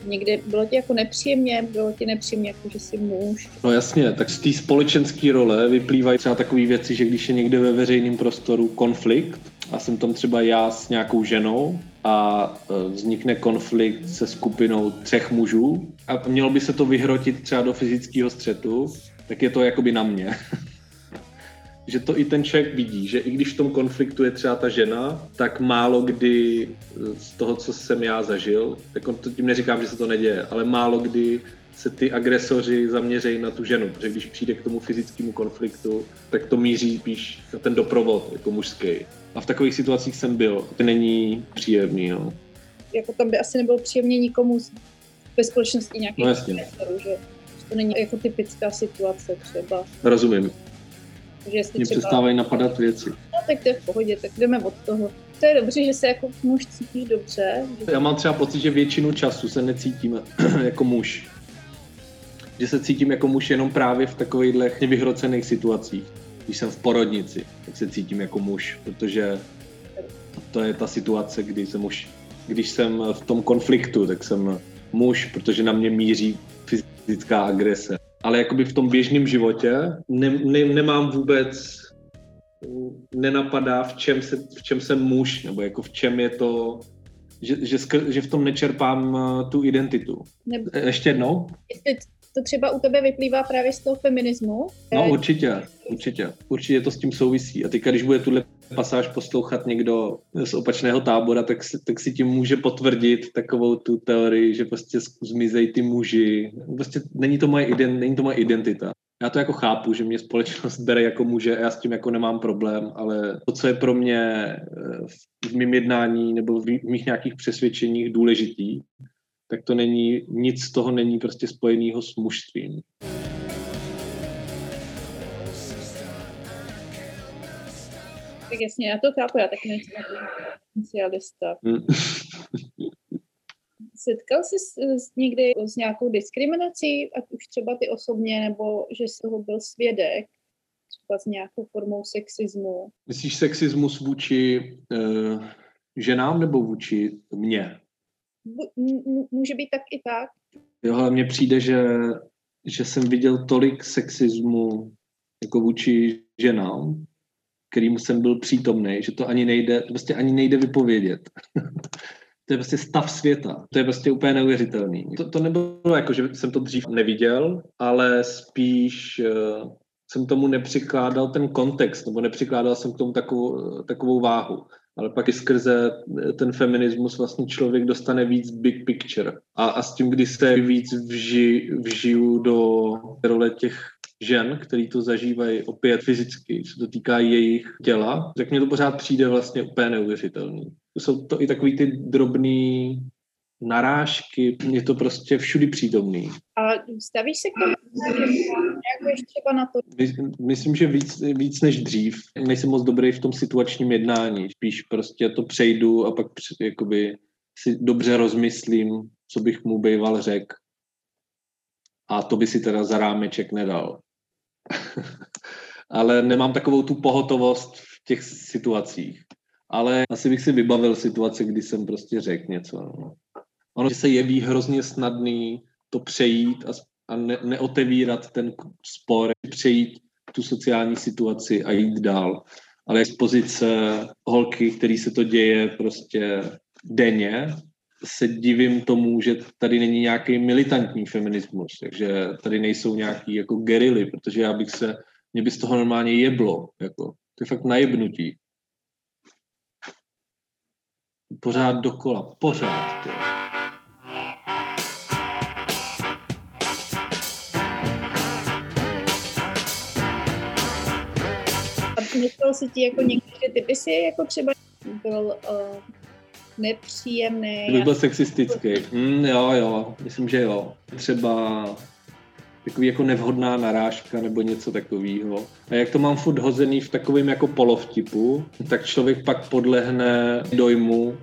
někde bylo ti jako nepříjemně, bylo ti nepříjemně, jako že jsi muž? No jasně, tak z té společenské role vyplývají třeba takové věci, že když je někde ve veřejném prostoru konflikt a jsem tam třeba já s nějakou ženou a e, vznikne konflikt se skupinou třech mužů a mělo by se to vyhrotit třeba do fyzického střetu, tak je to jakoby na mě. (laughs) že to i ten člověk vidí, že i když v tom konfliktu je třeba ta žena, tak málo kdy z toho, co jsem já zažil, tak on to tím neříkám, že se to neděje, ale málo kdy se ty agresoři zaměřejí na tu ženu, protože když přijde k tomu fyzickému konfliktu, tak to míří spíš na ten doprovod jako mužský. A v takových situacích jsem byl. To není příjemný, no. Jako tam by asi nebylo příjemně nikomu ve společnosti nějakých No jasně. agresorů, že že to není jako typická situace třeba. Rozumím. Že jestli Mě třeba, přestávají napadat věci. no, tak to je v pohodě, tak jdeme od toho. To je dobře, že se jako muž cítíš dobře, že Já mám třeba pocit, že většinu času se necítím (clears throat) jako muž. Že se cítím jako muž jenom právě v takovýchhle vyhrocených situacích. Když jsem v porodnici, tak se cítím jako muž, protože to je ta situace, kdy jsem muž. Když jsem v tom konfliktu, tak jsem muž, protože na mě míří fyzická agrese. Ale jakoby v tom běžném životě ne, ne, nemám vůbec nenapadá, v čem, se, v čem jsem muž, nebo jako v čem je to, že, že, skr, že v tom nečerpám eh, tu identitu. nebo E- Ještě jednou? jestli to třeba u tebe vyplývá právě z toho feminismu. No určitě, určitě. Určitě to s tím souvisí. A teďka, když bude tuhle pasáž poslouchat někdo z opačného tábora, tak, si- tak si tím může potvrdit takovou tu teorii, že prostě zmizejí ty muži. Prostě není to, moje ident, není to moje identita. Já to jako chápu, že mě společnost bere jako muže a já s tím jako nemám problém, ale to, co je pro mě eh, v- mém jednání nebo v mých nějakých přesvědčeních důležitý, tak to není, nic z toho není prostě spojeného s mužstvím. Tak jasně, já to chápu, já taky nejsem jako specialista. Mm. (laughs) Setkal jsi s někdy s nějakou diskriminací, ať už třeba ty osobně, nebo že z toho byl svědek, třeba s nějakou formou sexismu? Myslíš sexismus vůči uh, ženám nebo vůči mně? Může být tak i tak. Jo, ale mně přijde, že, že jsem viděl tolik sexismu jako vůči ženám, kterým jsem byl přítomný, že to ani nejde, prostě ani nejde vypovědět. (laughs) to je prostě stav světa. To je prostě úplně neuvěřitelný. To, to nebylo jako, že jsem to dřív neviděl, ale spíš uh, jsem tomu nepřikládal ten kontext, nebo nepřikládal jsem k tomu takovou, takovou váhu. Ale pak i skrze ten feminismus vlastně člověk dostane víc big picture. A, a s tím, kdy se víc vži, vžiju do role těch žen, který to zažívají opět fyzicky, se to týká jejich těla, tak mně to pořád přijde vlastně úplně neuvěřitelný. Jsou to i takový ty drobný narážky, je to prostě všudy přítomný. A stavíš se k tomu, reaguješ třeba na to, My- Myslím, že víc, víc než dřív. Nejsem moc dobrý v tom situačním jednání. Spíš prostě to přejdu a pak jakoby si dobře rozmyslím, co bych mu býval řekl. A to by si teda za rámeček nedal. (laughs) Ale nemám takovou tu pohotovost v těch situacích. Ale asi bych si vybavil situace, kdy jsem prostě řekl něco. No. Ono se jeví hrozně snadný to přejít a, a ne, neotevírat ten spor, přejít tu sociální situaci a jít dál. Ale z pozice holky, který se to děje prostě denně, se divím tomu, že tady není nějaký militantní feminismus, takže tady nejsou nějaký jako gerily, protože já bych se, mě by z toho normálně jeblo, jako, to je fakt najebnutí. Pořád dokola, pořád. Tyjo. Myslel si ti jako někdy, že ty by si jako třeba byl uh, nepříjemný. Kdybych byl sexistický. Mm, jo, jo, myslím, že jo. Třeba takový jako nevhodná narážka nebo něco takového. A jak to mám furt hozený v takovém jako polovtipu, tak člověk pak podlehne dojmu,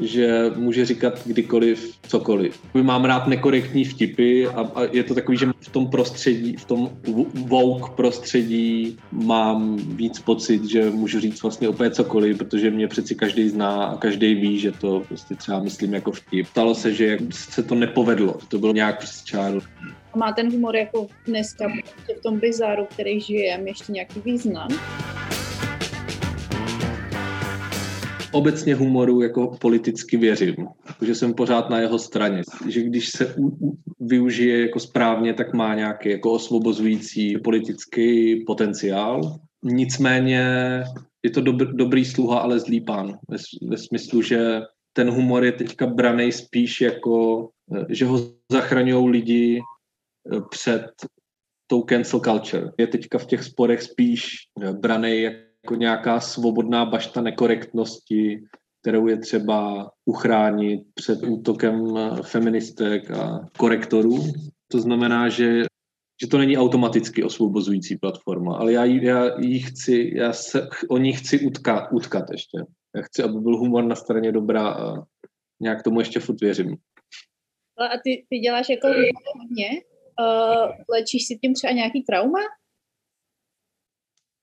že může říkat kdykoliv cokoliv. Mám rád nekorektní vtipy a, a je to takový, že v tom prostředí, v tom woke prostředí mám víc pocit, že můžu říct vlastně opět cokoliv, protože mě přeci každý zná a každý ví, že to prostě třeba myslím jako vtip. Stalo se, že se to nepovedlo, to bylo nějak přes čáru. A má ten humor jako dneska v tom bizáru, který žijeme, ještě nějaký význam. Obecně humoru jako politicky věřím, že jsem pořád na jeho straně, že když se u, u, využije jako správně, tak má nějaký jako osvobozující politický potenciál. Nicméně je to dobr, dobrý sluha, ale zlý pán. Ve, ve smyslu, že ten humor je teďka braný spíš jako, že ho zachraňují lidi eh, před tou cancel culture. Je teďka v těch sporech spíš eh, braný jako nějaká svobodná bašta nekorektnosti, kterou je třeba uchránit před útokem eh, feministek a korektorů. To znamená, že, že to není automaticky osvobozující platforma, ale já, já jí chci, já se o ní chci utkat, utkat ještě. Já chci, aby byl humor na straně dobrá a nějak tomu ještě furt věřím. A ty, ty děláš jako hodně? Uh, léčíš si tím třeba nějaký trauma?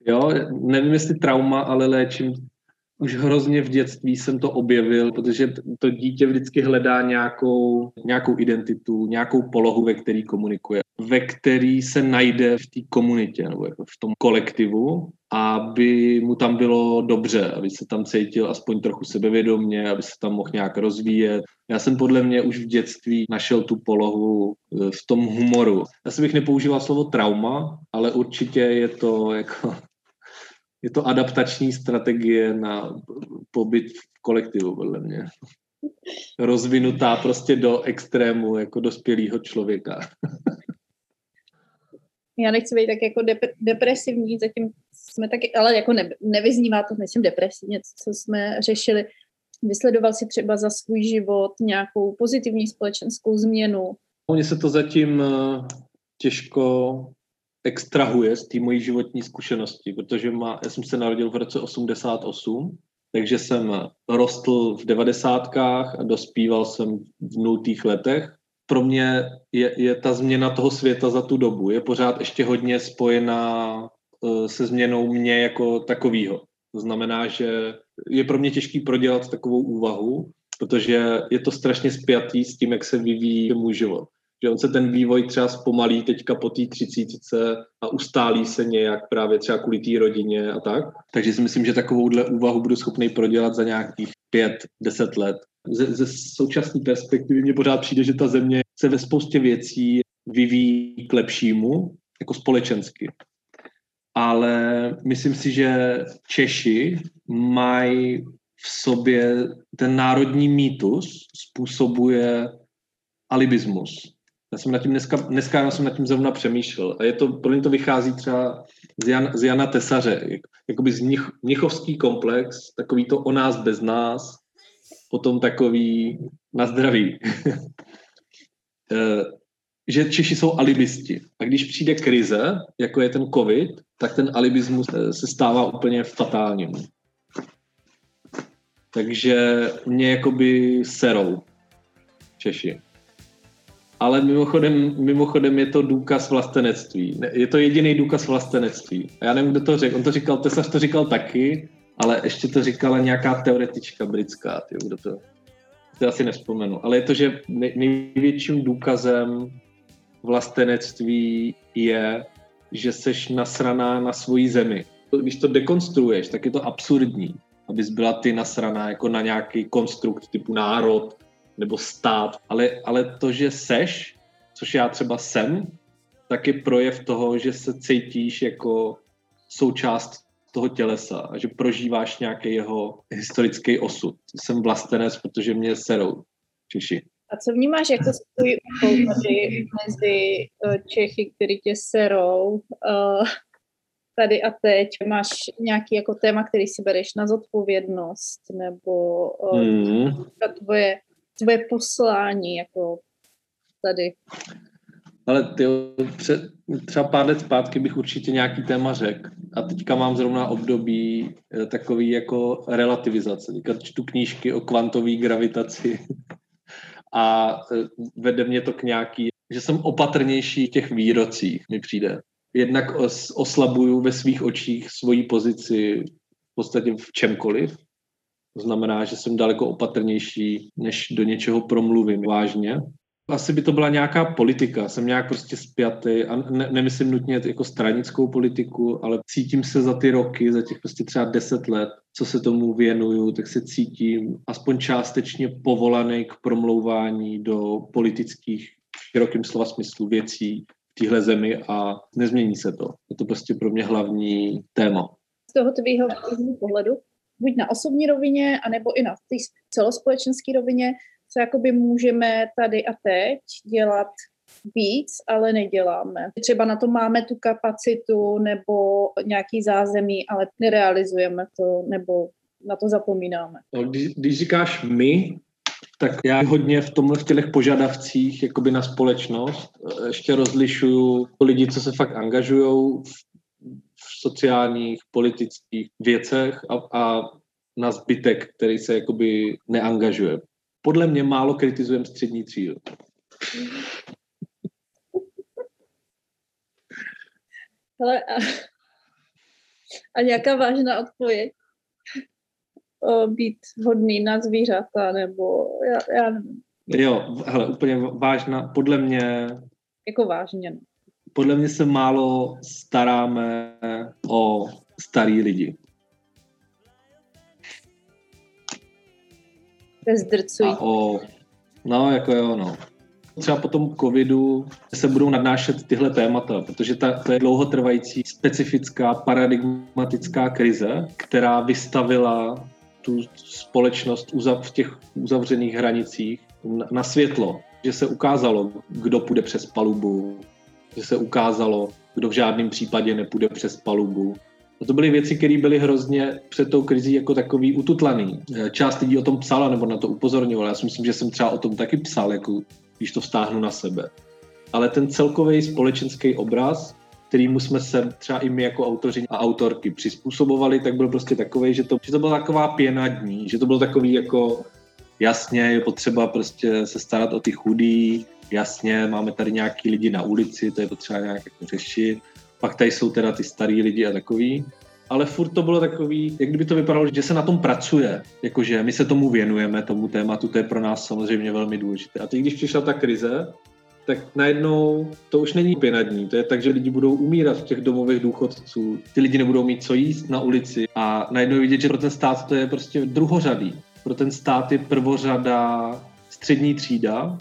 Jo, nevím jestli trauma, ale léčím už hrozně v dětství jsem to objevil, protože to dítě vždycky hledá nějakou, nějakou identitu, nějakou polohu, ve který komunikuje, ve který se najde v té komunitě nebo jako v tom kolektivu, aby mu tam bylo dobře, aby se tam cítil aspoň trochu sebevědomně, aby se tam mohl nějak rozvíjet. Já jsem podle mě už v dětství našel tu polohu eh, v tom humoru. Já jsem bych nepoužíval slovo trauma, ale určitě je to jako je to adaptační strategie na pobyt v kolektivu, podle mě. Rozvinutá prostě do extrému jako dospělého člověka. (laughs) Já nechci být tak jako dep- depresivní, zatím jsme taky, ale jako ne, nevyznívá to, nejsem depresivně, co jsme řešili. Vysledoval si třeba za svůj život nějakou pozitivní společenskou změnu? Mně se to zatím eh, těžko extrahuje z té mojí životní zkušenosti, protože má, já jsem se narodil v roce 88, takže jsem rostl v devadesátkách a dospíval jsem v nultých letech. Pro mě je, je ta změna toho světa za tu dobu je pořád ještě hodně spojená uh, se změnou mě jako takového. To znamená, že je pro mě těžký prodělat takovou úvahu, protože je to strašně spjatý s tím, jak se vyvíjí můj život že on se ten vývoj třeba zpomalí teďka po té třicítce a ustálí se nějak právě třeba kvůli té rodině a tak. Takže si myslím, že takovouhle úvahu budu schopný prodělat za nějakých pět, deset let. Ze, ze současné perspektivy mně pořád přijde, že ta země se ve spoustě věcí vyvíjí k lepšímu, jako společensky. Ale myslím si, že Češi mají v sobě ten národní mýtus způsobuje alibismus já jsem nad tím dneska, dneska jsem nad tím zrovna přemýšlel. A je to, pro mě to vychází třeba z, Jan, z Jana Tesaře. Jakoby z Mnich, Mnichovský komplex, takový to o nás bez nás, potom takový na zdraví. (laughs) Eh, že Češi jsou alibisti. A když přijde krize, jako je ten covid, tak ten alibismus eh, se stává úplně fatálním. Takže mě jakoby serou Češi ale mimochodem, mimochodem je to důkaz vlastenectví. Je to jediný důkaz vlastenectví. A já nevím, kdo to řekl. On to říkal, Tesař to říkal taky, ale ještě to říkala nějaká teoretička britská. Tyjo, kdo to, to asi nevzpomenu. Ale je to, že největším důkazem vlastenectví je, že seš nasraná na svoji zemi. Když to dekonstruuješ, tak je to absurdní, abys byla ty nasraná jako na nějaký konstrukt typu národ, nebo stát, ale, ale to, že seš, což já třeba jsem, tak je projev toho, že se cítíš jako součást toho tělesa a že prožíváš nějaký jeho historický osud. Jsem vlastenec, protože mě serou Češi. A co vnímáš jako svůj úkol tady mezi eh, Čechy, který tě serou uh, tady a teď? Máš nějaký jako téma, který si bereš na zodpovědnost nebo uh, mm. tvoje tvoje poslání jako tady? Ale ty, třeba pár let zpátky bych určitě nějaký téma řekl. A teďka mám zrovna období eh, takový jako relativizace. Teďka čtu knížky o kvantové gravitaci a eh, vede mě to k nějaký, že jsem opatrnější v těch výrocích, mi přijde. Jednak oslabuju ve svých očích svoji pozici v podstatě v čemkoliv, to znamená, že jsem daleko opatrnější, než do něčeho promluvím vážně. Asi by to byla nějaká politika, jsem nějak prostě spjatý a ne, nemyslím nutně jako stranickou politiku, ale cítím se za ty roky, za těch prostě třeba deset let, co se tomu věnuju, tak se cítím aspoň částečně povolaný k promlouvání do politických v širokým slova smyslu věcí v téhle zemi a nezmění se to. Je to prostě pro mě hlavní téma. Z toho tvýho pohledu buď na osobní rovině, anebo i na té celospolečenské rovině, co jakoby můžeme tady a teď dělat víc, ale neděláme. Třeba na to máme tu kapacitu nebo nějaký zázemí, ale nerealizujeme to nebo na to zapomínáme. No, Když, když říkáš my, tak já hodně v tomhle v těch požadavcích jakoby na společnost eh, ještě rozlišuju lidi, co se fakt angažují sociálních, politických věcech a, a na zbytek, který se jakoby neangažuje. Podle mě málo kritizujeme střední třídu. Hele, a, a nějaká vážná odpověď? O, být vhodný na zvířata, nebo já, já nevím, Jo, hele, úplně vážná, podle mě, jako vážně. No. Podle mě se málo staráme o starý lidi. Zdrcující. A o, no, jako jo, no. Třeba po tom covidu se budou nadnášet tyhle témata, protože ta, to je dlouhotrvající, specifická, paradigmatická krize, která vystavila tu společnost uzav, v těch uzavřených hranicích na, na světlo. Že se ukázalo, kdo půjde přes palubu, že se ukázalo, kdo v žádném případě nepůjde přes palubu. A to byly věci, které byly hrozně před tou krizí jako takový ututlaný. Část lidí o tom psala nebo na to upozorňovala. Já si myslím, že jsem třeba o tom taky psal, jako když to vztáhnu na sebe. Ale ten celkový společenský obraz, kterýmu jsme se třeba i my jako autoři a autorky přizpůsobovali, tak byl prostě takový, že to, že to byla taková pěna dní, že to bylo takový jako jasně je potřeba prostě se starat o ty chudý, jasně máme tady nějaký lidi na ulici, to je potřeba nějak jako řešit, pak tady jsou teda ty starý lidi a takový, ale furt to bylo takový, jak kdyby to vypadalo, že se na tom pracuje, jakože my se tomu věnujeme, tomu tématu, to je pro nás samozřejmě velmi důležité. A teď, když přišla ta krize, tak najednou to už není pěnadní. To je tak, že lidi budou umírat v těch domových důchodců, ty lidi nebudou mít co jíst na ulici a najednou vidět, že pro ten stát to je prostě druhořadý. Pro ten stát je prvořada střední třída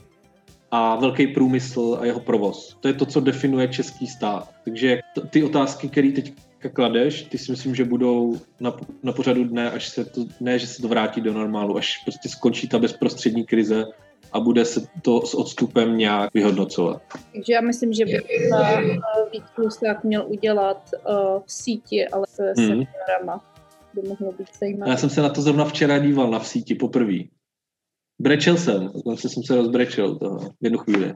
a velký průmysl a jeho provoz. To je to, co definuje český stát. Takže ty otázky, které teď kladeš, ty si myslím, že budou na, na pořadu dne, až se to, ne, že se to vrátí do normálu, až prostě skončí ta bezprostřední krize a bude se to s odstupem nějak vyhodnocovat. Takže já myslím, že by uh, Vít Klusák měl udělat uh, v síti, ale to je Mhm. hmm. seminárama. By mohlo být zajímavé. Já jsem se na to zrovna včera díval na v síti poprvé. Brečel jsem, dokonce jsem se rozbrečel toho v jednu chvíli.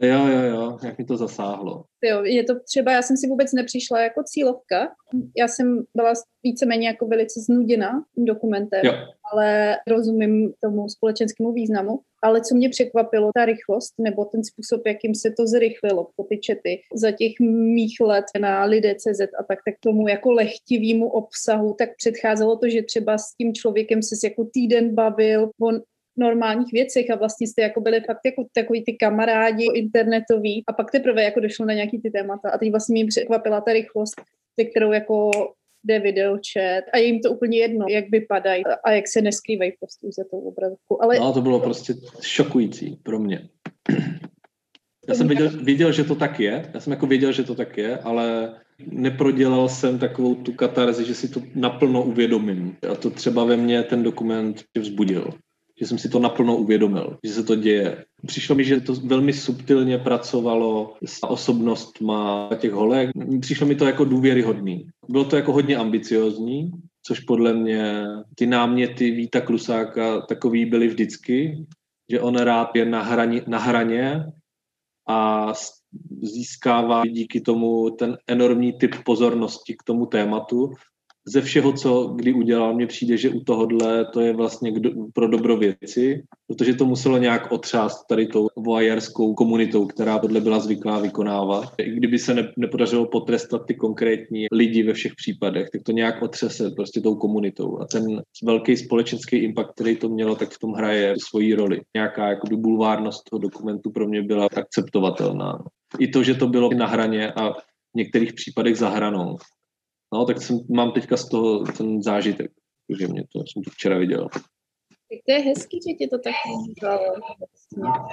Jo, jo, jo, jak mi to zasáhlo. Jo, je to třeba, já jsem si vůbec nepřišla jako cílovka. Já jsem byla víceméně jako velice znuděna dokumentem, Jo, ale rozumím tomu společenskému významu. Ale co mě překvapilo, ta rychlost nebo ten způsob, jakým se to zrychlilo po ty čety za těch mých let na lidé.cz a tak, tak tomu jako lehtivýmu obsahu, tak předcházelo to, že třeba s tím člověkem se jako týden bavil o normálních věcech a vlastně jste jako byli fakt jako takový ty kamarádi internetoví a pak teprve jako došlo na nějaký ty témata a teď vlastně mě překvapila ta rychlost, se kterou jako jde videočet a je jim to úplně jedno, jak vypadají a jak se neskrývají prostě za tou obrazovku. Ale no to bylo prostě šokující pro mě. Já jsem věděl, věděl, že to tak je, já jsem jako věděl, že to tak je, ale neprodělal jsem takovou tu katarzi, že si to naplno uvědomím. A to třeba ve mně ten dokument vzbudil že jsem si to naplno uvědomil, že se to děje. Přišlo mi, že to velmi subtilně pracovalo s osobnostma těch holek. Přišlo mi to jako důvěryhodný. Bylo to jako hodně ambiciozní, což podle mě ty náměty Víta Klusáka takový byly vždycky, že on rád je na, hrani, na hraně a získává díky tomu ten enormní typ pozornosti k tomu tématu ze všeho, co kdy udělal, mně přijde, že u tohohle to je vlastně kdo, pro dobro věci, protože to muselo nějak otřást tady tou voajerskou komunitou, která tohle byla zvyklá vykonávat. I kdyby se ne, nepodařilo potrestat ty konkrétní lidi ve všech případech, tak to nějak otřese prostě tou komunitou. A ten velký společenský impact, který to mělo, tak v tom hraje svoji roli. Nějaká jako bulvárnost toho dokumentu pro mě byla akceptovatelná. I to, že to bylo na hraně a v některých případech za hranou. No, tak jsem, mám teďka z toho ten zážitek, že mě to, jsem to včera viděl. Tak to je hezký, že tě to tak vzalo.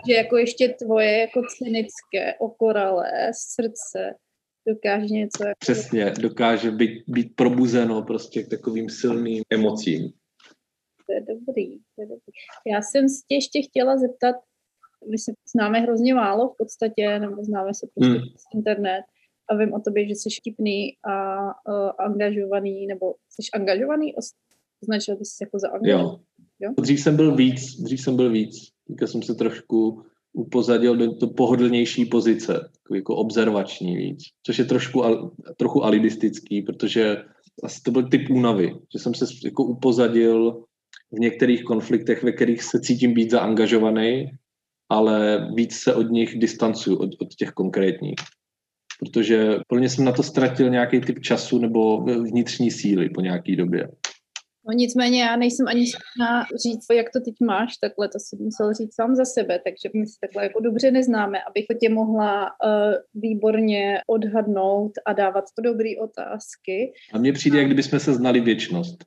Že jako ještě tvoje jako cynické, okoralé srdce dokáže něco... Jako... Přesně, dokáže být, být probuzeno prostě k takovým silným emocím. To je dobrý, to je dobrý. Já jsem tě ještě chtěla zeptat, my se známe hrozně málo v podstatě, nebo známe se prostě Hmm. internet a vím o tobě, že jsi vtipný a uh, angažovaný, nebo jsi angažovaný? Označil bys se jako za angažovaný? Jo. Dřív jsem byl víc, dřív jsem byl víc. Teďka jsem se trošku upozadil do to pohodlnější pozice, jako observační víc, což je trošku, al- trochu alibistický, protože asi to byl typ únavy, že jsem se jako upozadil v některých konfliktech, ve kterých se cítím být zaangažovaný, ale víc se od nich distancuju, od, od těch konkrétních. Protože plně jsem na to ztratil nějaký typ času nebo vnitřní síly po nějaký době. No nicméně já nejsem ani schopná říct, jak to teď máš, takhle to si musel říct sám za sebe, takže my se takhle jako dobře neznáme, abych tě mohla uh, výborně odhadnout a dávat to dobré otázky. A mně přijde, jak kdybychom se znali věčnost.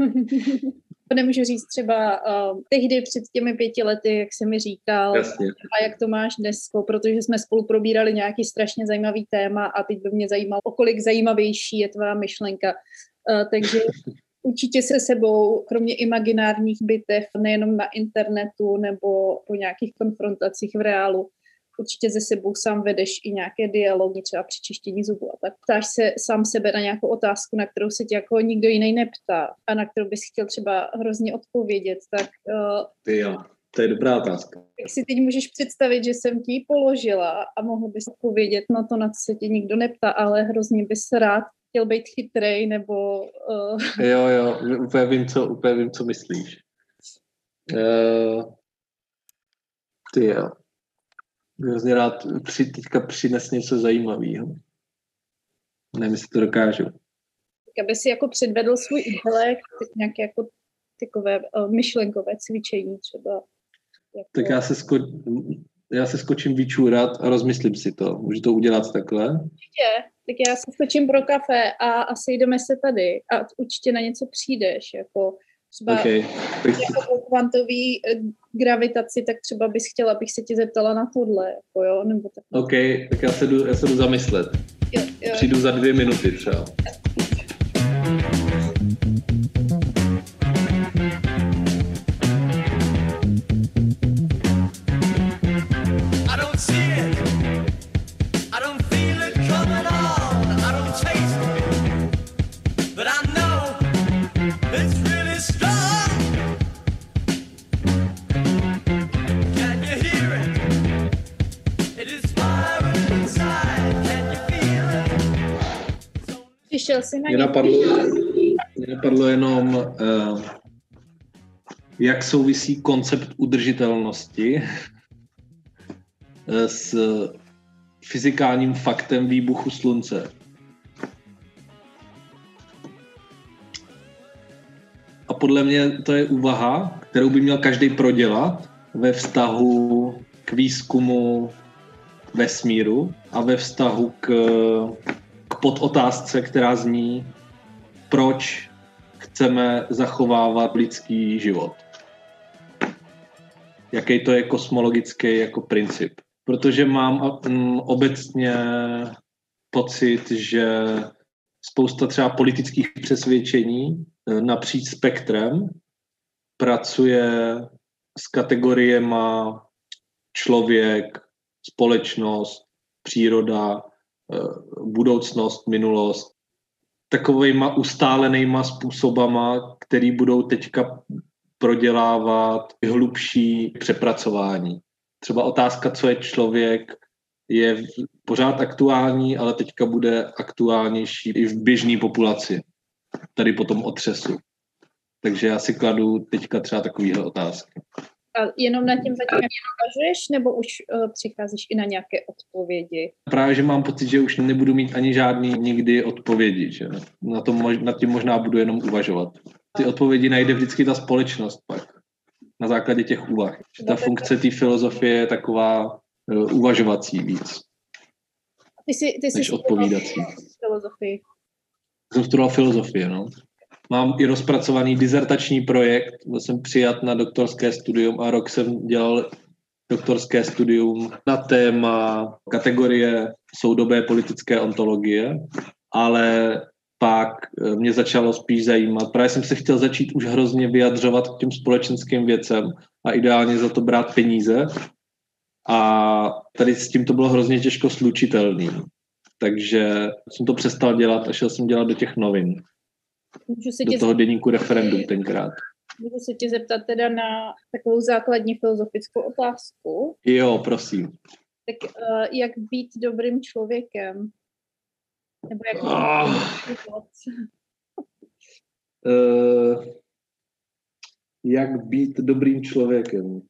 (laughs) to nemůžu říct třeba uh, tehdy před těmi pěti lety, jak jsi mi říkal, Jasně. a jak to máš dnes, protože jsme spolu probírali nějaký strašně zajímavý téma a teď by mě zajímalo, o kolik zajímavější je tvá myšlenka. Uh, takže (laughs) určitě se sebou, kromě imaginárních bitev, nejenom na internetu nebo po nějakých konfrontacích v reálu, určitě ze sebou sám vedeš i nějaké dialogy, třeba při čištění zubů a tak. Ptáš se sám sebe na nějakou otázku, na kterou se tě jako nikdo jiný neptá a na kterou bys chtěl třeba hrozně odpovědět, tak uh, Ty jo, to je dobrá otázka. jak si teď můžeš představit, že jsem ti ji položila a mohl bys odpovědět na to, na co se tě nikdo neptá, ale hrozně bys rád chtěl být chytrej, nebo... Uh... Jo, jo, úplně vím, co, úplně vím, co myslíš. Uh, ty jo. Hrozně rád při, teďka přines něco zajímavého. Nevím, jestli to dokážu. Aby si jako předvedl svůj intelekt, nějaké jako takové uh, myšlenkové cvičení třeba. Jako... Tak já se, sko- já se skočím vyčůrat a rozmyslím si to. Můžu to udělat takhle? Určitě. Tak já se skočím pro kafe a, a sejdeme se tady a určitě na něco přijdeš. Jako třeba okay. jako o kvantový gravitaci, tak třeba bys chtěla, abych se tě zeptala na tohle. Jako jo? Nebo tak. OK, tak já se jdu, já se jdu zamyslet. Jo, jo. Přijdu za dvě minuty třeba. Přišel jsi na mě napadlo, mě napadlo jenom, uh, jak souvisí koncept udržitelnosti s fyzikálním faktem výbuchu slunce. A podle mě to je úvaha, kterou by měl každý prodělat ve vztahu k výzkumu vesmíru a ve vztahu k, k podotázce, která zní, proč chceme zachovávat lidský život. Jaký to je kosmologický jako princip. Protože mám mm, obecně pocit, že spousta třeba politických přesvědčení napříč spektrem pracuje s kategoriema člověk, společnost, příroda, budoucnost, minulost, takovejma ustálenýma způsobama, který budou teďka prodělávat hlubší přepracování. Třeba otázka, co je člověk, je pořád aktuální, ale teďka bude aktuálnější i v běžné populaci. Tady potom otřesu. Takže já si kladu teďka třeba takovýhle otázky. A jenom na tím zatím uvažuješ, nebo už uh, přicházíš i na nějaké odpovědi? Právě, že mám pocit, že už nebudu mít ani žádný nikdy odpovědi. Že? Na, tom, nad tím možná budu jenom uvažovat. Ty odpovědi najde vždycky ta společnost pak. Na základě těch úvah. Ta funkce té filozofie je taková uh, uvažovací víc. Ty jsi, ty jsi než odpovídací. Filozofii. Jsem studoval filozofie, no. Mám i rozpracovaný dizertační projekt, byl jsem přijat na doktorské studium a rok jsem dělal doktorské studium na téma kategorie soudobé politické ontologie, ale pak mě začalo spíš zajímat. Právě jsem se chtěl začít už hrozně vyjadřovat k těm společenským věcem a ideálně za to brát peníze, A tady s tím to bylo hrozně těžko slučitelný. Takže jsem to přestal dělat a šel jsem dělat do těch novin. Můžu se, Do tě, toho deníku referendum tenkrát. můžu se tě zeptat teda na takovou základní filozofickou otázku. Jo, prosím. Tak uh, jak být dobrým člověkem? Nebo jak život? Uh, (laughs) jak být dobrým člověkem?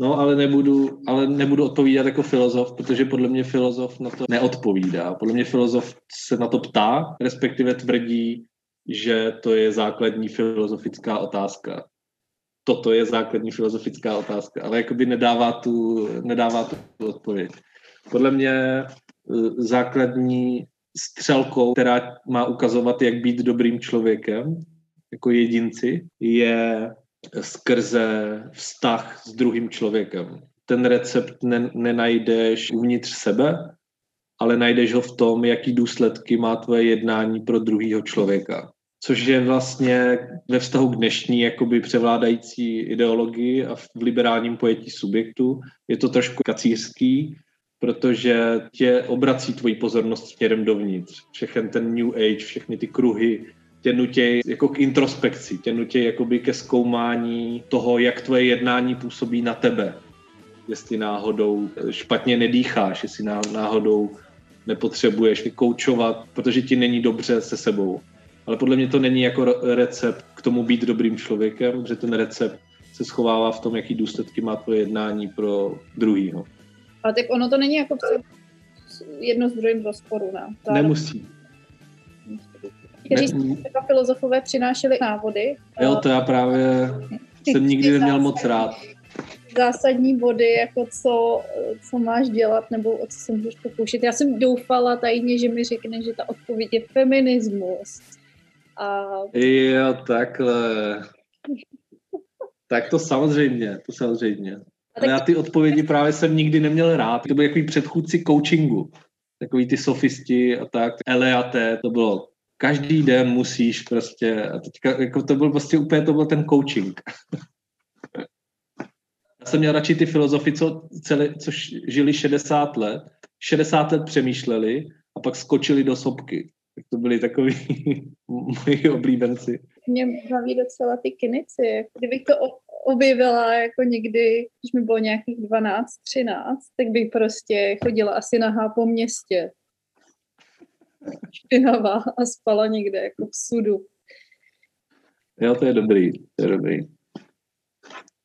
No, ale nebudu, ale nebudu odpovídat jako filozof, protože podle mě filozof na to neodpovídá. Podle mě filozof se na to ptá, respektive tvrdí, že to je základní filozofická otázka. Toto je základní filozofická otázka, ale jakoby nedává tu, nedává tu odpověď. Podle mě eh, základní střelkou, která má ukazovat, jak být dobrým člověkem, jako jedinci, je skrze vztah s druhým člověkem. Ten recept ne, nenajdeš uvnitř sebe, ale najdeš ho v tom, jaký důsledky má tvoje jednání pro druhého člověka. Což je vlastně ve vztahu k dnešní jakoby převládající ideologii a v liberálním pojetí subjektu je to trošku kacířský, protože tě obrací tvoji pozornost směrem dovnitř. Všechen ten New Age, všechny ty kruhy tě nutěj jako k introspekci, tě nutěj jakoby ke zkoumání toho, jak tvoje jednání působí na tebe. Jestli náhodou špatně nedýcháš, jestli ná- náhodou nepotřebuješ vykoučovat, protože ti není dobře se sebou. Ale podle mě to není jako re- recept k tomu být dobrým člověkem, že ten recept se schovává v tom, jaký důsledky má tvoje jednání pro druhýho. Ale tak ono to není jako jedno s druhým v rozporu, ne? Zároveň- Nemusí. Kteří Ne, třeba filozofové přinášeli návody. jo, eh, to já právě jsem nikdy neměl moc rád. Zásadní body, jako co, co máš dělat, nebo o co se můžeš pokoušet. Já jsem doufala tajně, že mi řekne, že ta odpověď je feminismus. A Jo, takhle. Tak to samozřejmě, to samozřejmě. Ale já ty odpovědi právě jsem nikdy neměl rád. To byly takový předchůdci coachingu. Takový ty sofisti a tak. LAT, to bylo každý den musíš prostě, a teďka, jako to byl prostě úplně, to byl ten coaching. Já jsem měl radši ty filozofy, co, celé, co žili 60 let, 60 let přemýšleli a pak skočili do sopky. Tak to byli takový (laughs) moji oblíbenci. mě baví docela ty kinici. Kdybych to objevila jako někdy, když mi bylo nějakých 12, 13, tak bych prostě chodila asi nahá po městě. Špinavá a spala někde jako v sudu. Jo, to je dobrý, to je dobrý.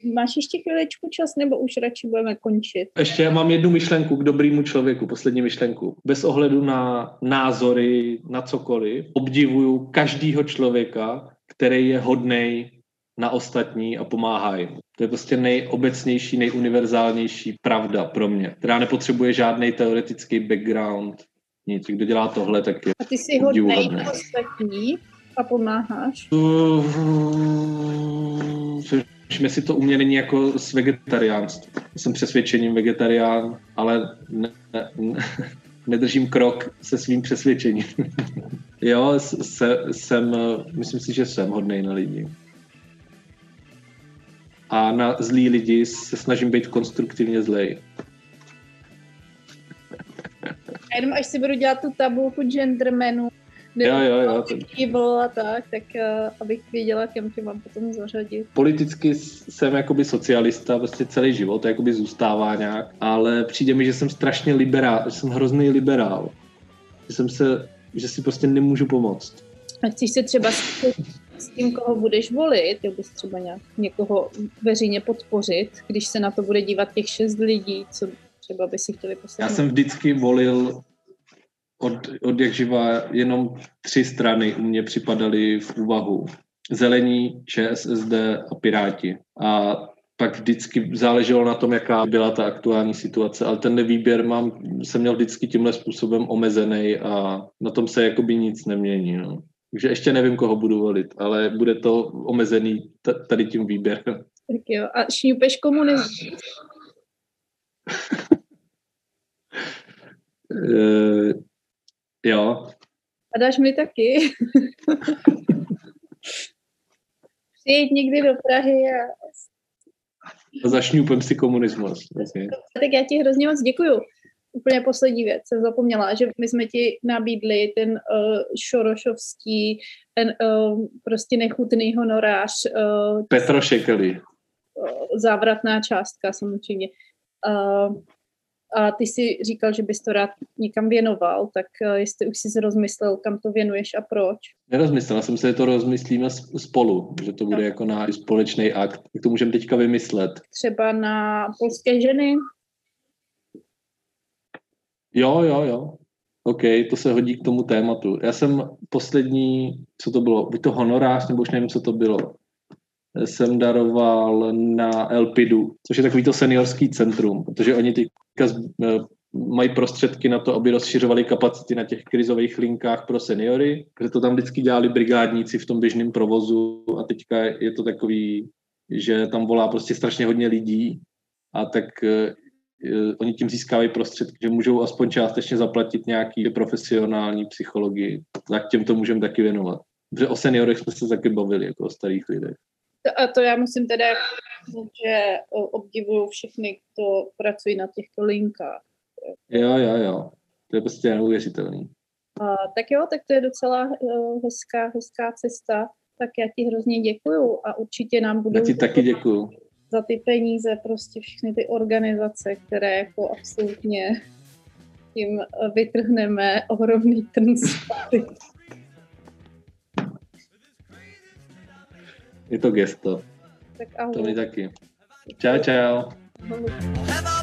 Máš ještě chviličku čas, nebo už radši budeme končit? Ještě já mám jednu myšlenku k dobrému člověku, poslední myšlenku. Bez ohledu na názory, na cokoliv, obdivuju každýho člověka, který je hodnej na ostatní a pomáhá jim. To je prostě nejobecnější, nejuniverzálnější pravda pro mě, která nepotřebuje žádný teoretický background. Nic. Kdo dělá tohle, tak je A ty jsi hodnej na ostatní a pomáháš? Což si to u mě není jako s vegetariánstvím. Jsem přesvědčením vegetarián, ale ne, ne, ne, (laughs) nedržím krok se svým přesvědčením. (laughs) jo, se, jsem, myslím si, že jsem hodnej na lidi. A na zlý lidi se snažím být konstruktivně zlej. A jenom až si budu dělat tu tabulku gendermenů, Jo, jo, jo. To, evil a tak, tak uh, abych věděla, kam tě mám potom zařadit. politicky jsem jakoby socialista vlastně celý život, to jakoby zůstává nějak, ale přijde mi, že jsem strašně liberál, že jsem hrozný liberál. Že jsem se, že si prostě nemůžu pomoct. A chceš se třeba s, tím, koho budeš volit, jo, bys třeba nějak někoho veřejně podpořit, když se na to bude dívat těch šest lidí, co třeba by si chtěli Já poslechnout. jsem vždycky volil od, od jak živa jenom tři strany u mě připadaly v úvahu. Zelení, ČSSD a Piráti. A pak vždycky záleželo na tom, jaká byla ta aktuální situace, ale ten výběr mám, jsem měl vždycky tímhle způsobem omezený a na tom se jakoby nic nemění. No. Takže ještě nevím, koho budu volit, ale bude to omezený tady tím výběrem. Tak jo, a šňupeš komunismus. (laughs) Jo, A dáš mi taky. (laughs) Přijeď někdy do Prahy a zašňupem si komunismus. Okay. Tak já ti hrozně moc děkuju. Úplně poslední věc, jsem zapomněla, že my jsme ti nabídli ten uh, šorošovský, ten uh, prostě nechutný honorář. Uh, Petro Šekely. uh, závratná částka samozřejmě. Uh, a ty si říkal, že bys to rád někam věnoval, tak uh, jestli už jsi se rozmyslel, kam to věnuješ a proč. Nerozmyslel jsem se, že to rozmyslíme spolu, že to bude jako náš společný akt. Jak to můžeme teďka vymyslet? Třeba na polské ženy, Jo, jo, jo. OK, to se hodí k tomu tématu. Já jsem poslední, co to bylo, buď to honorář, nebo už nevím, co to bylo, jsem daroval na Elpidu, což je takový to seniorský centrum, protože oni teďka eh, mají prostředky na to, aby rozšiřovali kapacity na těch krizových linkách pro seniory, protože to tam vždycky dělali brigádníci v tom běžném provozu a teďka je to takový, že tam volá prostě strašně hodně lidí a tak eh, eh, oni tím získávají prostředky, že můžou aspoň částečně zaplatit nějaký profesionální psychologii. Tak těm to můžeme taky věnovat. Protože o seniorech jsme se taky bavili, jako o starých lidech. A to já musím teda že obdivuju všechny, kdo pracují na těchto linkách. Jo, jo, jo. To je prostě neuvěřitelný. A, tak jo, tak to je docela uh, hezká, hezká cesta. Tak já ti hrozně děkuju a určitě nám budou Já ti taky děkuju. za ty peníze prostě všechny ty organizace, které jako absolutně tím eh, vytrhneme ohromný trn Je to gesto. Tak To mi ahoj. taky. Čau, čau. ahoj.